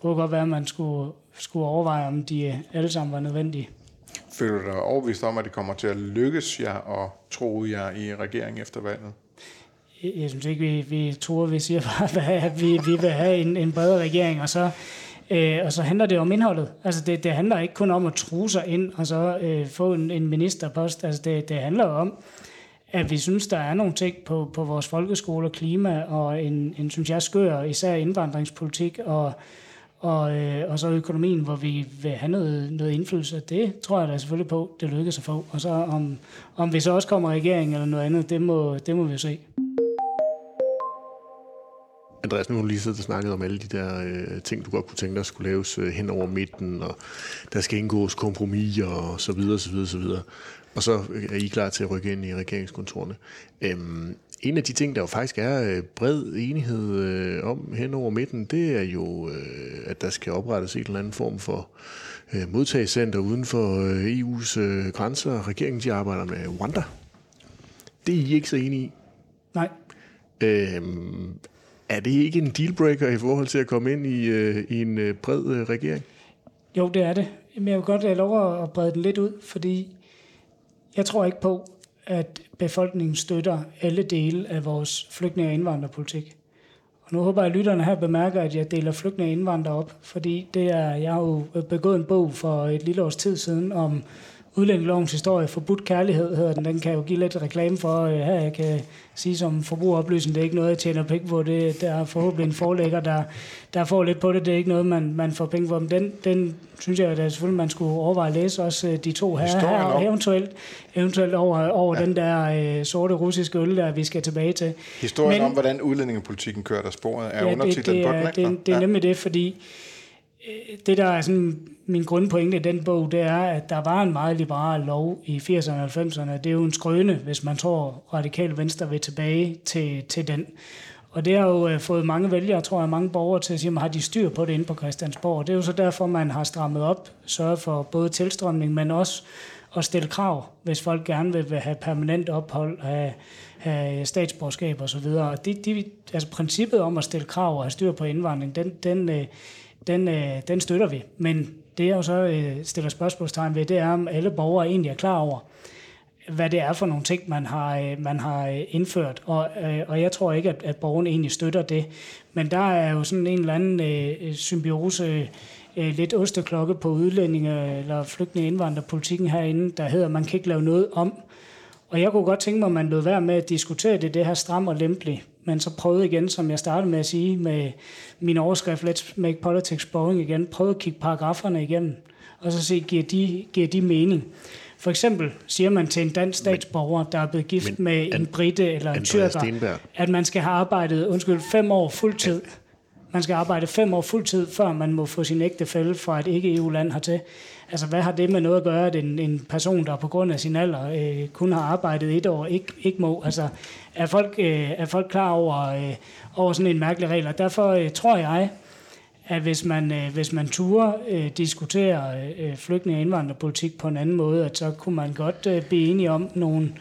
kunne godt være, at man skulle, skulle overveje, om de øh, alle sammen var nødvendige. Føler du dig overvist om, at det kommer til at lykkes jer og tro jer i regeringen efter valget? Jeg synes ikke, vi, vi tror, vi siger bare, at vi, vi vil have en, en bredere regering, og så, øh, og så handler det om indholdet. Altså det, det handler ikke kun om at true sig ind og så øh, få en, en ministerpost. Altså det, det handler om, at vi synes, der er nogle ting på, på vores folkeskole og klima, og en, en, synes jeg, skør især indvandringspolitik, og, og, øh, og så økonomien, hvor vi vil have noget, noget indflydelse. Det tror jeg da selvfølgelig på, det lykkes at få. Og så om, om vi så også kommer i regering eller noget andet, det må, det må vi jo se. Andreas, nu har du lige siddet og snakket om alle de der øh, ting, du godt kunne tænke dig skulle laves øh, hen over midten, og der skal indgås kompromiser og så videre, så videre, så videre. Og så er I klar til at rykke ind i regeringskontorene. Øhm, en af de ting, der jo faktisk er øh, bred enighed øh, om hen over midten, det er jo, øh, at der skal oprettes en eller anden form for øh, modtagscenter uden for øh, EU's øh, grænser. Regeringen de arbejder med Rwanda. Det er I ikke så enige i? Nej. Øhm, er det ikke en dealbreaker i forhold til at komme ind i, øh, i en øh, bred øh, regering? Jo, det er det. Men jeg vil godt have lov at brede den lidt ud, fordi jeg tror ikke på, at befolkningen støtter alle dele af vores flygtninge- og indvandrerpolitik. Og nu håber jeg, at lytterne her bemærker, at jeg deler flygtninge og indvandrere op, fordi det er, jeg har jo øh, begået en bog for et lille års tid siden om udlændingelovens historie, forbudt kærlighed hedder den, den kan jo give lidt reklame for, øh, her jeg kan sige som forbrugeroplysning, det er ikke noget, jeg tjener penge på, det, der er forhåbentlig en forlægger, der, der får lidt på det, det er ikke noget, man, man får penge på, men den, den synes jeg, at selvfølgelig man skulle overveje at læse også øh, de to her, her og eventuelt, eventuelt over, over ja. den der øh, sorte russiske øl, der vi skal tilbage til. Historien men, om, hvordan udlændingepolitikken kører der sporet, er ja, undertitlen det, det, på den, Det, det er ja. nemlig det, fordi Øh, det, der er sådan min grundpointe i den bog, det er, at der var en meget liberal lov i 80'erne og 90'erne. Det er jo en skrøne, hvis man tror, radikal venstre vil tilbage til, til den. Og det har jo øh, fået mange vælgere, tror jeg, mange borgere til at sige, at har de styr på det inde på Christiansborg. Det er jo så derfor, man har strammet op, sørget for både tilstrømning, men også at stille krav, hvis folk gerne vil have permanent ophold, have, have statsborgerskab osv. Og de, de, altså princippet om at stille krav og have styr på indvandring, den, den, øh, den, øh, den støtter vi. Men det jeg jo så øh, stiller spørgsmålstegn ved, det er, om alle borgere egentlig er klar over, hvad det er for nogle ting, man har, øh, man har øh, indført. Og, øh, og jeg tror ikke, at, at borgeren egentlig støtter det. Men der er jo sådan en eller anden øh, symbiose, øh, lidt osteklokke på udlændinge- eller flygtninge indvandrerpolitikken herinde, der hedder, at man kan ikke lave noget om. Og jeg kunne godt tænke mig, at man lød være med at diskutere det, det her stram og lempelig men så prøvede igen, som jeg startede med at sige, med min overskrift, Let's Make Politics Boring igen, prøvede at kigge paragraferne igennem, og så se, giver de, giver de mening? For eksempel siger man til en dansk statsborger, der er blevet gift men med en brite eller en tyrker, at man skal have arbejdet, undskyld, fem år fuldtid. Man skal arbejde fem år fuldtid, før man må få sin ægtefælle fra et ikke-EU-land hertil. Altså, hvad har det med noget at gøre, at en, en person, der på grund af sin alder øh, kun har arbejdet et år, ikke, ikke må? Altså, er folk, øh, er folk klar over, øh, over sådan en mærkelig regel? Og derfor øh, tror jeg, at hvis man, øh, hvis man turer øh, diskutere øh, flygtninge- og indvandrerpolitik på en anden måde, at så kunne man godt øh, blive enige om nogle,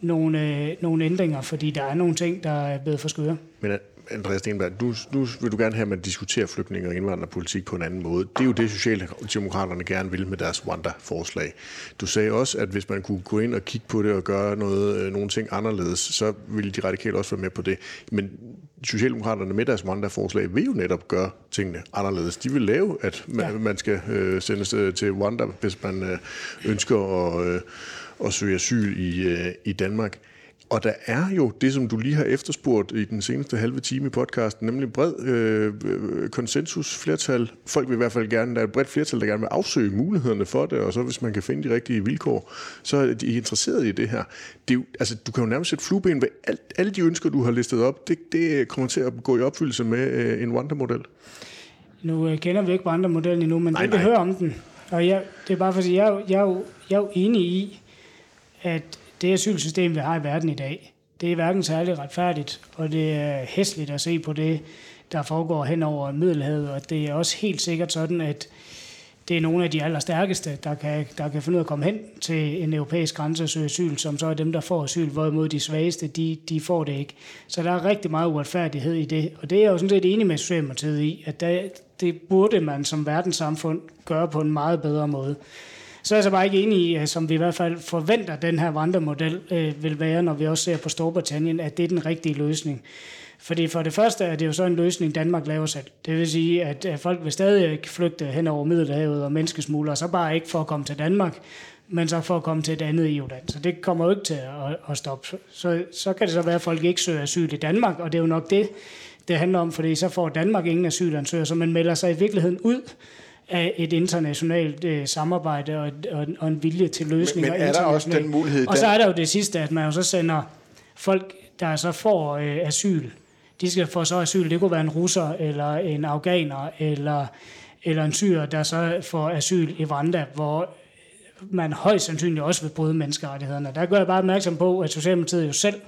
nogle, øh, nogle ændringer, fordi der er nogle ting, der er blevet for skøre. Men Andreas Stenberg, nu, nu vil du gerne have, at man diskuterer flygtninge og indvandrerpolitik på en anden måde. Det er jo det, Socialdemokraterne gerne vil med deres Wanda-forslag. Du sagde også, at hvis man kunne gå ind og kigge på det og gøre noget, øh, nogle ting anderledes, så ville de radikale også være med på det. Men Socialdemokraterne med deres Wanda-forslag vil jo netop gøre tingene anderledes. De vil lave, at man, ja. man skal øh, sendes øh, til Wanda, hvis man øh, ønsker at, øh, at søge asyl i, øh, i Danmark. Og der er jo det, som du lige har efterspurgt i den seneste halve time i podcasten, nemlig bred øh, konsensus, flertal. Folk vil i hvert fald gerne, der er et bredt flertal, der gerne vil afsøge mulighederne for det, og så hvis man kan finde de rigtige vilkår, så er de interesseret i det her. Det er jo, altså, du kan jo nærmest sætte flueben ved alt, alle de ønsker, du har listet op. Det, det kommer til at gå i opfyldelse med øh, en Wanda-model. Nu øh, kender vi ikke Wanda-modellen endnu, men Nej, det vi hører om den. Og jeg, det er bare fordi, jeg, jeg, jo- jeg er jo enig i, at det asylsystem, vi har i verden i dag, det er hverken særlig retfærdigt, og det er hæsligt at se på det, der foregår hen over Middelhavet, og det er også helt sikkert sådan, at det er nogle af de allerstærkeste, der kan, der kan finde ud af at komme hen til en europæisk grænse og søge asyl, som så er dem, der får asyl, hvorimod de svageste, de, de får det ikke. Så der er rigtig meget uretfærdighed i det, og det er jeg jo sådan set enig med Socialdemokratiet i, at der, det burde man som verdenssamfund gøre på en meget bedre måde. Så er jeg så bare ikke enig i, som vi i hvert fald forventer, den her vandremodel øh, vil være, når vi også ser på Storbritannien, at det er den rigtige løsning. Fordi for det første er det jo så en løsning, Danmark laver selv. Det vil sige, at folk vil stadig ikke flygte hen over Middelhavet og menneskesmuglere, så bare ikke for at komme til Danmark, men så for at komme til et andet EU-land. Så det kommer jo ikke til at, at stoppe. Så, så kan det så være, at folk ikke søger asyl i Danmark, og det er jo nok det, det handler om, fordi så får Danmark ingen asylansøgere, så man melder sig i virkeligheden ud af et internationalt øh, samarbejde og, og, og en vilje til løsninger. Men- men er der også den mulighed Og så er der jo det sidste, at man jo så sender folk, der så får øh, asyl. De skal få så asyl. Det kunne være en russer, eller en afghaner, eller, eller en syrer, der så får asyl i Rwanda, hvor man højst sandsynligt også vil bryde menneskerettighederne. Der gør jeg bare opmærksom på, at Socialdemokratiet jo selv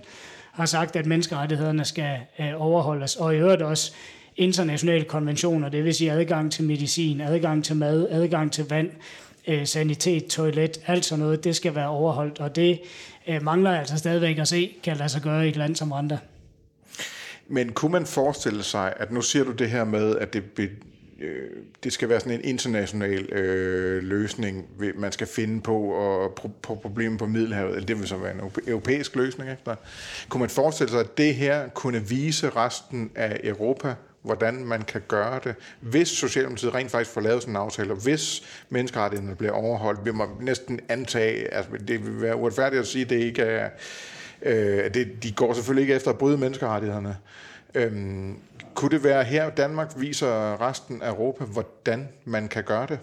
har sagt, at menneskerettighederne skal øh, overholdes, og i øvrigt også internationale konventioner, det vil sige adgang til medicin, adgang til mad, adgang til vand, øh, sanitet, toilet, alt sådan noget, det skal være overholdt, og det øh, mangler jeg altså stadigvæk at se, kan lade sig gøre i et land som Rwanda. Men kunne man forestille sig, at nu siger du det her med, at det, øh, det skal være sådan en international øh, løsning, man skal finde på, og på, på problemet på Middelhavet, eller det vil så være en europæisk løsning. Ikke? Kunne man forestille sig, at det her kunne vise resten af Europa, hvordan man kan gøre det, hvis Socialdemokratiet rent faktisk får lavet sådan en aftale, og hvis menneskerettighederne bliver overholdt, vil man næsten antage, altså det vil være uretfærdigt at sige, at det ikke er, øh, det, de går selvfølgelig ikke efter at bryde menneskerettighederne. Øhm, kunne det være her, Danmark viser resten af Europa, hvordan man kan gøre det?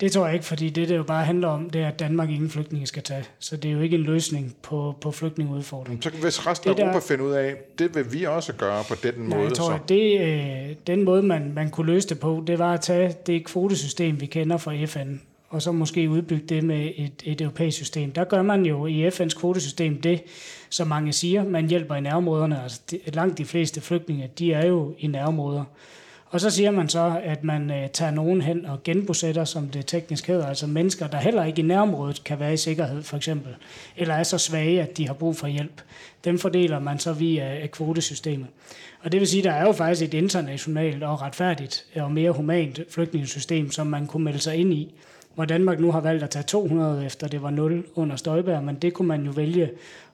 Det tror jeg ikke, fordi det, det jo bare handler om, det er, at Danmark ingen flygtninge skal tage. Så det er jo ikke en løsning på, på flygtningeudfordringen. Så hvis resten af Det der- Europa finder ud af, det vil vi også gøre på den Nej, måde. jeg tror, så. at det, øh, den måde, man, man kunne løse det på, det var at tage det kvotesystem, vi kender fra FN, og så måske udbygge det med et, et europæisk system. Der gør man jo i FN's kvotesystem det, som mange siger, man hjælper i nærområderne. Altså, de, langt de fleste flygtninge, de er jo i nærområder. Og så siger man så, at man øh, tager nogen hen og genbosætter, som det teknisk hedder, altså mennesker, der heller ikke i nærområdet kan være i sikkerhed, for eksempel, eller er så svage, at de har brug for hjælp. Dem fordeler man så via øh, kvotesystemet. Og det vil sige, at der er jo faktisk et internationalt og retfærdigt øh, og mere humant flygtningesystem, som man kunne melde sig ind i. Hvor Danmark nu har valgt at tage 200 efter det var 0 under Støjberg, men det kunne man jo vælge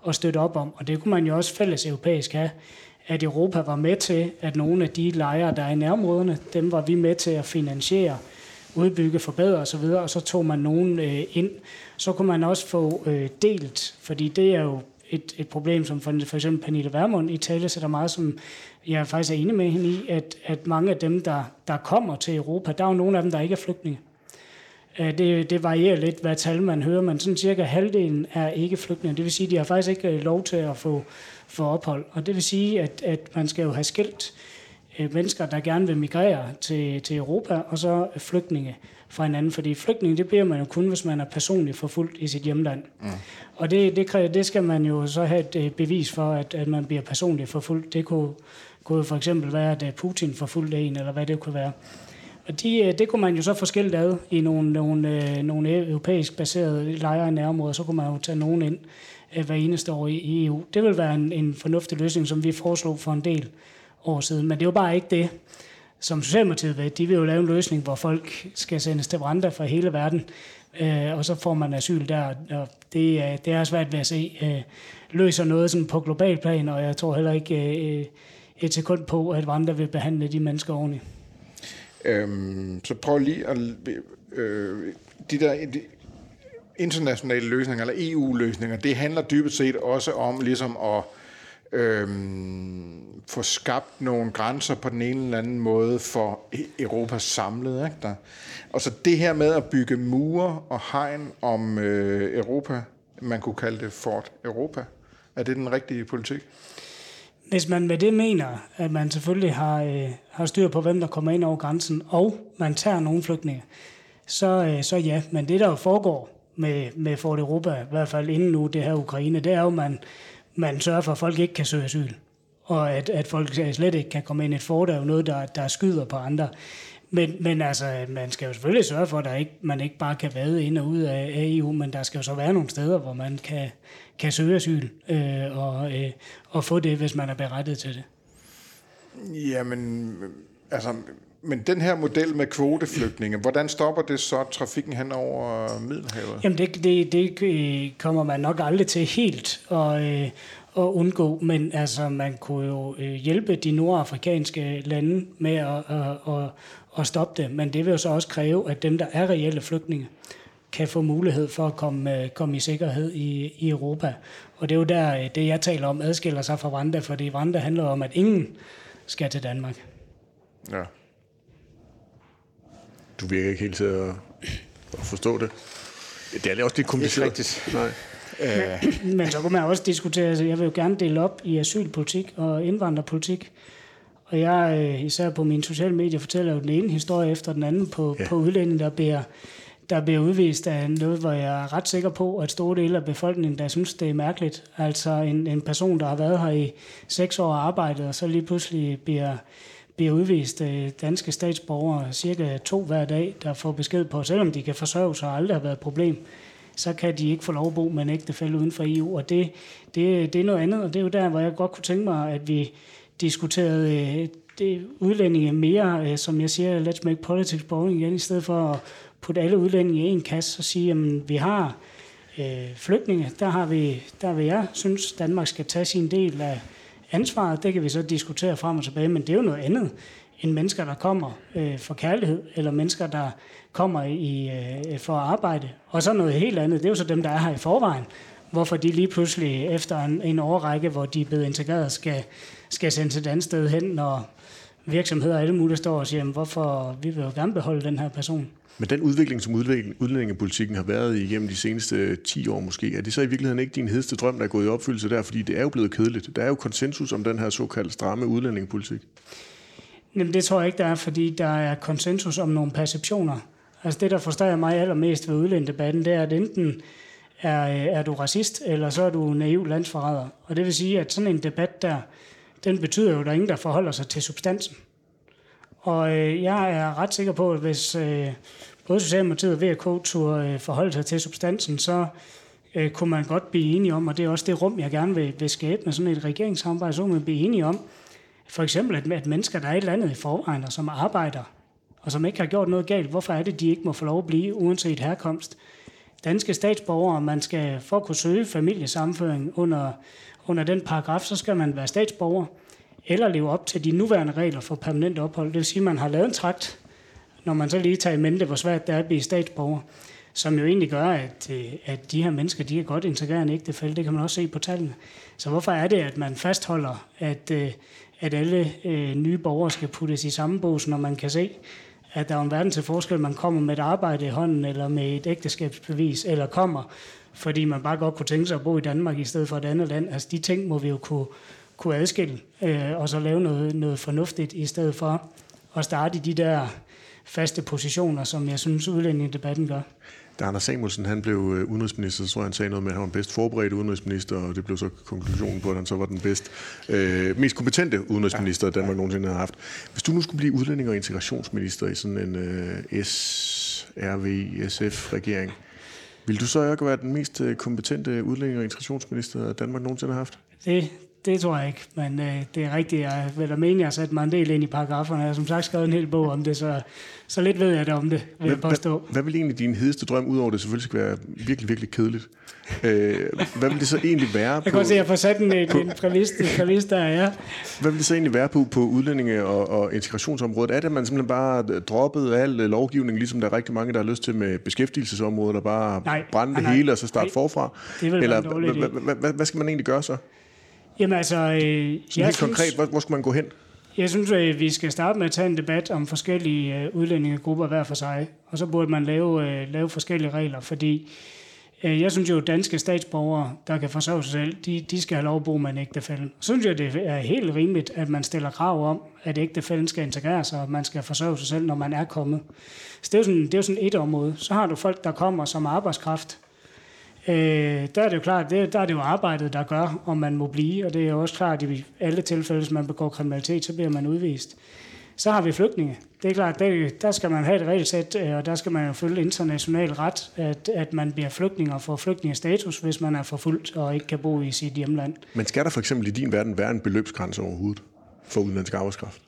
at støtte op om. Og det kunne man jo også fælles europæisk have, at Europa var med til, at nogle af de lejre, der er i nærområderne, dem var vi med til at finansiere, udbygge, forbedre osv., og så tog man nogen øh, ind. Så kunne man også få øh, delt, fordi det er jo et, et problem, som for, for eksempel Pernille Vermund i tale sætter meget, som jeg faktisk er enig med hende i, at, at mange af dem, der, der kommer til Europa, der er jo nogle af dem, der ikke er flygtninge. Øh, det, det varierer lidt, hvad tal man hører, men sådan cirka halvdelen er ikke flygtninge. Det vil sige, at de har faktisk ikke øh, lov til at få, få ophold. Og det vil sige, at, at man skal jo have skilt øh, mennesker, der gerne vil migrere til, til Europa, og så flygtninge fra hinanden. Fordi flygtninge, det bliver man jo kun, hvis man er personligt forfulgt i sit hjemland. Mm. Og det, det, det skal man jo så have et bevis for, at, at man bliver personligt forfulgt. Det kunne, kunne for eksempel være, at Putin forfulgte en, eller hvad det kunne være. Og de, øh, det kunne man jo så forskelligt ad i nogle, nogle, øh, nogle europæisk baserede lejre i nærområder. Så kunne man jo tage nogen ind øh, hver eneste år i, EU. Det vil være en, en fornuftig løsning, som vi foreslog for en del år siden. Men det er jo bare ikke det, som Socialdemokratiet vil. De vil jo lave en løsning, hvor folk skal sendes til Rwanda fra hele verden, øh, og så får man asyl der. Og det, det er svært ved at se øh, løser noget sådan på global plan, og jeg tror heller ikke øh, et sekund på, at Rwanda vil behandle de mennesker ordentligt. Øhm, så prøv lige at... Øh, de der de internationale løsninger, eller EU-løsninger, det handler dybest set også om ligesom at øhm, få skabt nogle grænser på den ene eller anden måde for e-, Europa samlet. Ikke? Der. Og så det her med at bygge mure og hegn om øh, Europa, man kunne kalde det Fort Europa, er det den rigtige politik? Hvis man med det mener, at man selvfølgelig har, øh, har styr på, hvem der kommer ind over grænsen, og man tager nogle flygtninge, så, øh, så ja. Men det, der jo foregår med, med Fort Europa, i hvert fald inden nu det her Ukraine, det er jo, at man, man sørger for, at folk ikke kan søge asyl. Og at, at folk slet ikke kan komme ind i et fort, er jo noget, der, der skyder på andre. Men, men altså, man skal jo selvfølgelig sørge for, at der ikke, man ikke bare kan vade ind og ud af, af EU, men der skal jo så være nogle steder, hvor man kan, kan søge asyl øh, og, øh, og få det, hvis man er berettet til det. Jamen, altså, men den her model med kvoteflygtninge, hvordan stopper det så trafikken hen over Middelhavet? Jamen, det, det, det øh, kommer man nok aldrig til helt at, øh, at undgå, men altså, man kunne jo øh, hjælpe de nordafrikanske lande med at, at, at, at stoppe det, men det vil jo så også kræve, at dem, der er reelle flygtninge, kan få mulighed for at komme, komme i sikkerhed i, i Europa. Og det er jo der, det jeg taler om, adskiller sig fra Rwanda, fordi Rwanda handler om, at ingen skal til Danmark. Ja. Du virker ikke helt til at, at forstå det. Det er også lidt kompliceret. Det er Nej. Men, men så kunne man også diskutere, altså jeg vil jo gerne dele op i asylpolitik og indvandrerpolitik. Og jeg, øh, især på mine sociale medier, fortæller jo den ene historie efter den anden på, ja. på udlænding, der bliver, der bliver udvist af noget, hvor jeg er ret sikker på, at store dele af befolkningen, der synes, det er mærkeligt. Altså en, en person, der har været her i seks år og arbejdet, og så lige pludselig bliver, bliver udvist øh, danske statsborgere, cirka to hver dag, der får besked på, selvom de kan forsørge sig og aldrig har været et problem, så kan de ikke få lov at bo med en ægtefælde uden for EU. Og det, det, det er noget andet, og det er jo der, hvor jeg godt kunne tænke mig, at vi diskuterede øh, det udlændinge mere, øh, som jeg siger, let's make politics boring igen, i stedet for at putte alle udlændinge i en kasse og sige, at vi har øh, flygtninge, der, har vi, der vil jeg synes, Danmark skal tage sin del af ansvaret. Det kan vi så diskutere frem og tilbage, men det er jo noget andet end mennesker, der kommer øh, for kærlighed, eller mennesker, der kommer i, øh, for at arbejde. Og så noget helt andet, det er jo så dem, der er her i forvejen. Hvorfor de lige pludselig efter en, en årrække, hvor de er blevet integreret, skal, skal sendes et andet sted hen, når virksomheder og alle mulige står og siger, hvorfor vi vil jo gerne beholde den her person. Men den udvikling, som udlændingepolitikken har været igennem de seneste øh, 10 år måske, er det så i virkeligheden ikke din hedeste drøm, der er gået i opfyldelse der? Fordi det er jo blevet kedeligt. Der er jo konsensus om den her såkaldte stramme udlændingepolitik. Jamen det tror jeg ikke, der er, fordi der er konsensus om nogle perceptioner. Altså det, der forstår mig allermest ved udlændebatten, det er, at enten er, øh, er du racist, eller så er du naiv landsforræder. Og det vil sige, at sådan en debat der, den betyder jo, at der er ingen, der forholder sig til substansen. Og øh, jeg er ret sikker på, at hvis øh, både Socialdemokratiet og VK turde øh, forholde sig til substansen, så øh, kunne man godt blive enige om, og det er også det rum, jeg gerne vil, vil skabe med sådan et regeringssamarbejde, så kunne man blive enige om, for eksempel, at, at mennesker, der er et landet i forvejen, og som arbejder, og som ikke har gjort noget galt, hvorfor er det, de ikke må få lov at blive, uanset herkomst? Danske statsborgere, man skal for at kunne søge familiesamføring under, under den paragraf, så skal man være statsborger, eller leve op til de nuværende regler for permanent ophold. Det vil sige, at man har lavet en trakt, når man så lige tager i mente, hvor svært det er at blive statsborger, som jo egentlig gør, at, øh, at de her mennesker, de er godt integreret i ægtefælde. Det kan man også se på tallene. Så hvorfor er det, at man fastholder, at, øh, at alle øh, nye borgere skal puttes i samme bås, når man kan se, at der er en verden til forskel, man kommer med et arbejde i hånden, eller med et ægteskabsbevis, eller kommer, fordi man bare godt kunne tænke sig at bo i Danmark i stedet for et andet land. Altså de ting må vi jo kunne, kunne adskille, øh, og så lave noget, noget fornuftigt, i stedet for at starte i de der faste positioner, som jeg synes udlændingedebatten gør. Da Anders Samuelsen han blev øh, udenrigsminister, så tror jeg, han sagde noget med, at han var den bedst forberedte udenrigsminister, og det blev så konklusionen på, at han så var den bedst, øh, mest kompetente udenrigsminister, Danmark ja. nogensinde har haft. Hvis du nu skulle blive udlænding- og integrationsminister i sådan en øh, SRV-SF-regering, vil du så ikke være den mest øh, kompetente udlænding- og integrationsminister, Danmark nogensinde har haft? Det det tror jeg ikke, men øh, det er rigtigt. Jeg vil da mene, at jeg har sat mig en del ind i paragraferne. Jeg har som sagt skrevet en hel bog om det, så, så lidt ved jeg det om det, vil jeg påstå. Hvad, hvad vil egentlig din hedeste drøm, udover det selvfølgelig skal være virkelig, virkelig kedeligt? Øh, hvad vil det så egentlig være på... Jeg kan se, at jeg får sat en, en, en præmis, der, ja. Hvad vil det så egentlig være på, på udlændinge- og, og integrationsområdet? Er det, at man simpelthen bare droppet al lovgivning, ligesom der er rigtig mange, der har lyst til med beskæftigelsesområdet, der bare nej, brænde det hele og så starte forfra? Eller hvad skal man egentlig gøre så? Jamen altså... Øh, jeg helt synes, konkret, hvor, hvor skal man gå hen? Jeg synes, at vi skal starte med at tage en debat om forskellige øh, udlændingegrupper hver for sig. Og så burde man lave, øh, lave forskellige regler, fordi øh, jeg synes jo, at danske statsborgere, der kan forsørge sig selv, de, de skal have lov at bo med en ægtefælde. Så synes jeg, det er helt rimeligt, at man stiller krav om, at ægtefælden skal integrere sig, og man skal forsørge sig selv, når man er kommet. Så det er jo sådan, det er jo sådan et område. Så har du folk, der kommer som arbejdskraft, Øh, der er det jo klart, det, der er det jo arbejdet, der gør, om man må blive, og det er jo også klart, at i alle tilfælde, hvis man begår kriminalitet, så bliver man udvist. Så har vi flygtninge. Det er klart, der, der skal man have et regelsæt, øh, og der skal man jo følge international ret, at, at man bliver flygtning og får flygtningestatus, hvis man er forfulgt og ikke kan bo i sit hjemland. Men skal der for eksempel i din verden være en beløbsgrænse overhovedet for udenlandsk arbejdskraft?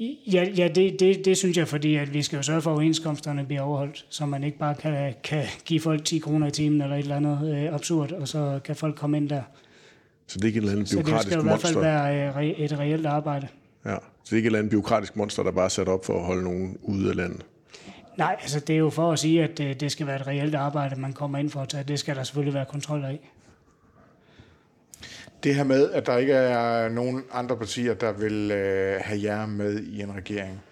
Ja, ja det, det, det synes jeg, fordi at vi skal jo sørge for, at overenskomsterne bliver overholdt, så man ikke bare kan, kan give folk 10 kroner i timen eller et eller andet øh, absurd, og så kan folk komme ind der. Så det er ikke et eller andet byråkratisk monster? Så det skal i hvert fald være øh, et reelt arbejde. Ja, så det er ikke et eller andet byråkratisk monster, der bare er sat op for at holde nogen ude af landet? Nej, altså det er jo for at sige, at det, det skal være et reelt arbejde, man kommer ind for at tage. Det skal der selvfølgelig være kontrol af. Det her med, at der ikke er nogen andre partier, der vil øh, have jer med i en regering.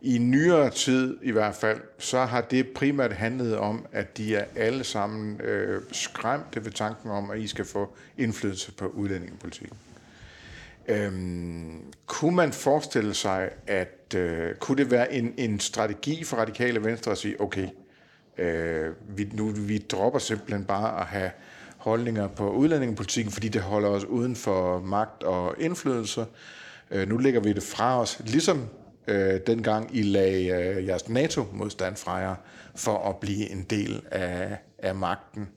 I nyere tid i hvert fald, så har det primært handlet om, at de er alle sammen øh, skræmte ved tanken om, at I skal få indflydelse på udlændingepolitikken. Øhm, kunne man forestille sig, at øh, kunne det være en, en strategi for radikale venstre at sige, okay, øh, vi, nu, vi dropper simpelthen bare at have holdninger på udlændingepolitikken, fordi det holder os uden for magt og indflydelse. Øh, nu lægger vi det fra os, ligesom øh, dengang I lagde øh, jeres NATO-modstand fra jer, for at blive en del af, af magten.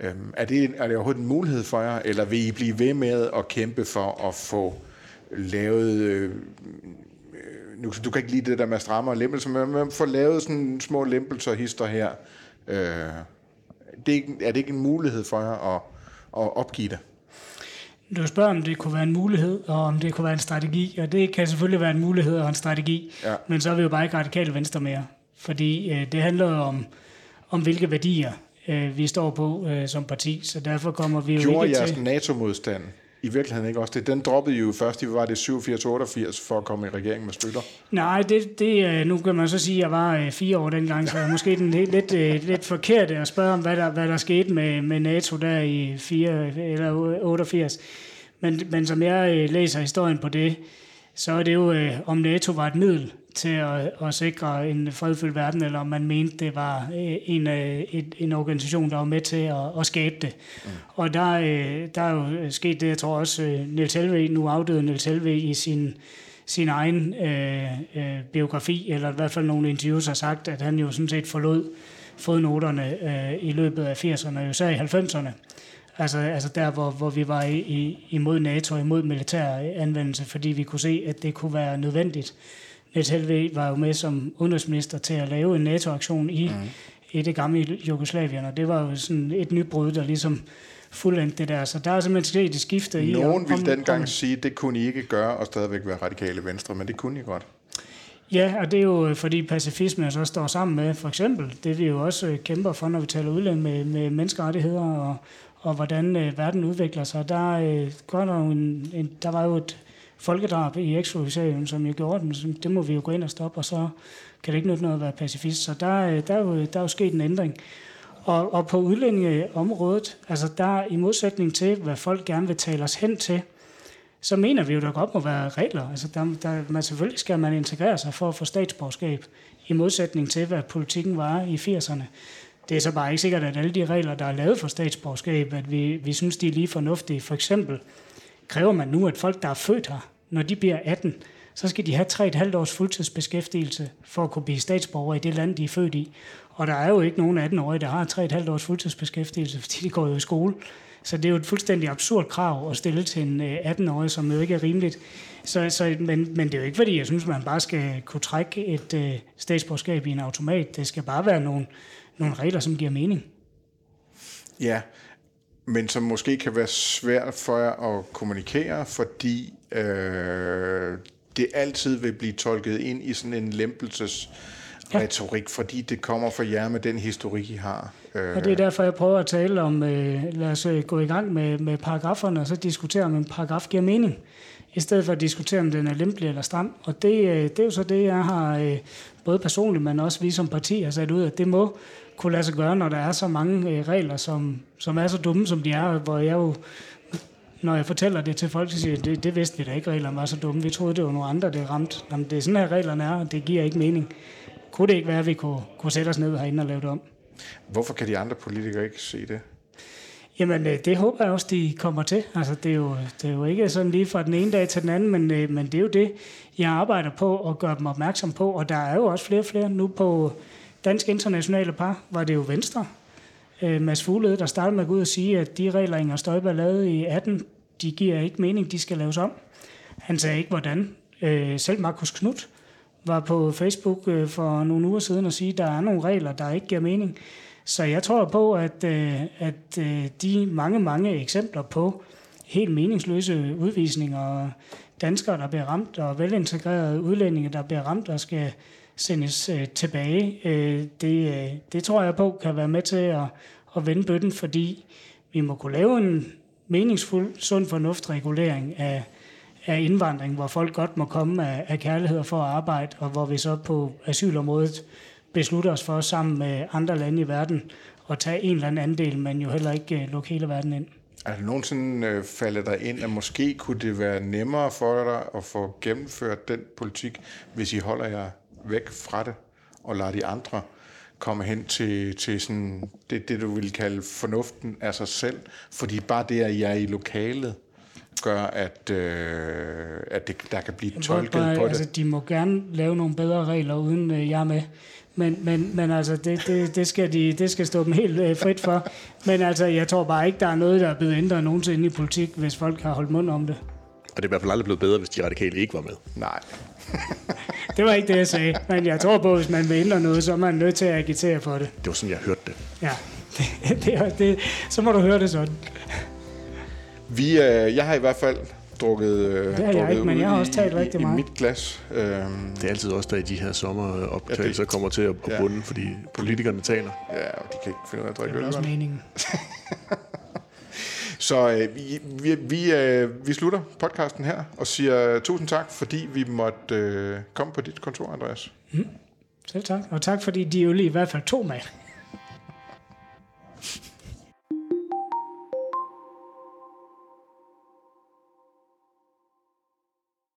Øh, er, det, er det overhovedet en mulighed for jer, eller vil I blive ved med at kæmpe for at få lavet... Øh, øh nu, du kan ikke lide det der med strammer og lempelser, men man får lavet sådan små lempelser og hister her. Øh, det er, ikke, er det ikke en mulighed for jer at, at opgive det? Du spørger, om det kunne være en mulighed, og om det kunne være en strategi, og det kan selvfølgelig være en mulighed og en strategi, ja. men så er vi jo bare ikke radikale venstre mere, fordi øh, det handler om, om hvilke værdier øh, vi står på øh, som parti, så derfor kommer vi jo Gjorde ikke jeres til... NATO-modstand i virkeligheden ikke også det? Den droppede jo først, i var det 87-88 for at komme i regering med Støtter. Nej, det, det, øh, nu kan man så sige, at jeg var øh, fire år dengang, så måske den helt, lidt, lidt øh, forkert at spørge om, hvad der, hvad der skete med, med NATO der i 4 eller 88. Men, men som jeg læser historien på det, så er det jo, om NATO var et middel til at, at sikre en fredfyldt verden, eller om man mente, det var øh, en, øh, en, en organisation, der var med til at, at skabe det. Mm. Og der, øh, der er jo sket det, jeg tror også, Niels Helve, nu afdøde Niels Helve i sin, sin egen øh, øh, biografi, eller i hvert fald nogle interviews har sagt, at han jo sådan set forlod fodnoterne øh, i løbet af 80'erne, især i 90'erne. Altså, altså der, hvor, hvor vi var i, i, imod NATO, imod militær anvendelse, fordi vi kunne se, at det kunne være nødvendigt Niels Helve var jo med som udenrigsminister til at lave en NATO-aktion i, mm. i det gamle Jugoslavien, og det var jo sådan et nybrud, der ligesom fuldendt det der. Så der er simpelthen sket et skifte i... Nogen ville dengang sige, at det kunne I ikke gøre og stadigvæk være radikale venstre, men det kunne I godt. Ja, og det er jo øh, fordi pacifisme så står sammen med for eksempel det, vi jo også øh, kæmper for, når vi taler udlænd med, med menneskerettigheder og, og hvordan øh, verden udvikler sig. Der, øh, går der, en, en, der var jo et folkedrab i Eksjugoslavien, som jo gjorde den. Så det må vi jo gå ind og stoppe, og så kan det ikke nytte noget at være pacifist. Så der, øh, der, er, jo, der er jo sket en ændring. Og, og på udlændingeområdet, altså der i modsætning til, hvad folk gerne vil tale os hen til, så mener vi jo, der godt må være regler. Altså der, der, man, selvfølgelig skal man integrere sig for at få statsborgerskab, i modsætning til, hvad politikken var i 80'erne. Det er så bare ikke sikkert, at alle de regler, der er lavet for statsborgerskab, at vi, vi synes, de er lige fornuftige. For eksempel kræver man nu, at folk, der er født her, når de bliver 18, så skal de have 3,5 års fuldtidsbeskæftigelse for at kunne blive statsborger i det land, de er født i. Og der er jo ikke nogen 18-årige, der har 3,5 års fuldtidsbeskæftigelse, fordi de går jo i skole. Så det er jo et fuldstændig absurd krav at stille til en øh, 18-årig, som jo ikke er rimeligt. Så, så, men, men det er jo ikke, fordi jeg synes, man bare skal kunne trække et uh, statsborgerskab i en automat. Det skal bare være nogle, nogle regler, som giver mening. Ja, men som måske kan være svært for jer at kommunikere, fordi øh, det altid vil blive tolket ind i sådan en lempelses ja. retorik, fordi det kommer fra jer med den historik, I har. Og det er derfor, jeg prøver at tale om, øh, lad os øh, gå i gang med, med paragraferne, og så diskutere, om en paragraf giver mening, i stedet for at diskutere, om den er lempelig eller stram. Og det, øh, det er jo så det, jeg har øh, både personligt, men også vi som parti har sat ud, at det må kunne lade sig gøre, når der er så mange øh, regler, som, som er så dumme, som de er, hvor jeg jo når jeg fortæller det til folk, så siger det, det vidste vi da ikke, reglerne var så dumme. Vi troede, det var nogle andre, det ramte. Jamen, det er sådan her, reglerne er, og det giver ikke mening. Kunne det ikke være, at vi kunne, kunne sætte os ned herinde og lave det om? Hvorfor kan de andre politikere ikke se det? Jamen, øh, det håber jeg også, de kommer til. Altså, det er jo, det er jo ikke sådan lige fra den ene dag til den anden, men, øh, men det er jo det, jeg arbejder på at gøre dem opmærksom på. Og der er jo også flere og flere nu på Dansk Internationale Par, var det jo Venstre. Øh, Mads Fuglede, der startede med at gå ud og sige, at de regler, Inger Støjberg lavede i 18, de giver ikke mening, de skal laves om. Han sagde ikke, hvordan. Øh, selv Markus Knudt var på Facebook øh, for nogle uger siden og sige, at der er nogle regler, der ikke giver mening. Så jeg tror på, at, øh, at øh, de mange, mange eksempler på helt meningsløse udvisninger danskere, der bliver ramt, og velintegrerede udlændinge, der bliver ramt og skal sendes øh, tilbage, øh, det, øh, det tror jeg på kan være med til at, at vende bøtten, fordi vi må kunne lave en meningsfuld, sund fornuftregulering af, af indvandring, hvor folk godt må komme af, af kærlighed for at arbejde, og hvor vi så på asylområdet beslutter os for sammen med andre lande i verden at tage en eller anden andel, men jo heller ikke øh, lukke hele verden ind. Er det nogensinde øh, faldet dig ind, at måske kunne det være nemmere for dig at få gennemført den politik, hvis I holder jer væk fra det og lader de andre komme hen til, til sådan det, det, du vil kalde fornuften af sig selv? Fordi bare det, at I er i lokalet, gør, at, øh, at det, der kan blive tolket bare, på det? Altså, de må gerne lave nogle bedre regler, uden øh, jeg er med. Men, men, men altså, det, det, det, skal de, det skal stå dem helt øh, frit for. Men altså, jeg tror bare ikke, der er noget, der er blevet ændret nogensinde i politik, hvis folk har holdt mund om det. Og det er i hvert fald aldrig blevet bedre, hvis de radikale ikke var med. Nej. Det var ikke det, jeg sagde. Men jeg tror på, at hvis man vil ændre noget, så er man nødt til at agitere for det. Det var sådan, jeg hørte det. Ja, det, det, det, så må du høre det sådan. Vi, øh, jeg har i hvert fald drukket, øh, det har jeg ikke, men jeg har også talt rigtig i, meget. i mit glas. Øh, det er altid også, der i de her sommeroptagelser ja, det, kommer til at, at bunde, ja. fordi politikerne taler. Ja, og de kan ikke finde ud af at drikke øl. Det er også meningen. Så øh, vi, vi, vi, øh, vi slutter podcasten her og siger tusind tak, fordi vi måtte øh, komme på dit kontor, Andreas. Mm. Selv tak. Og tak, fordi de jo lige i hvert fald tog med.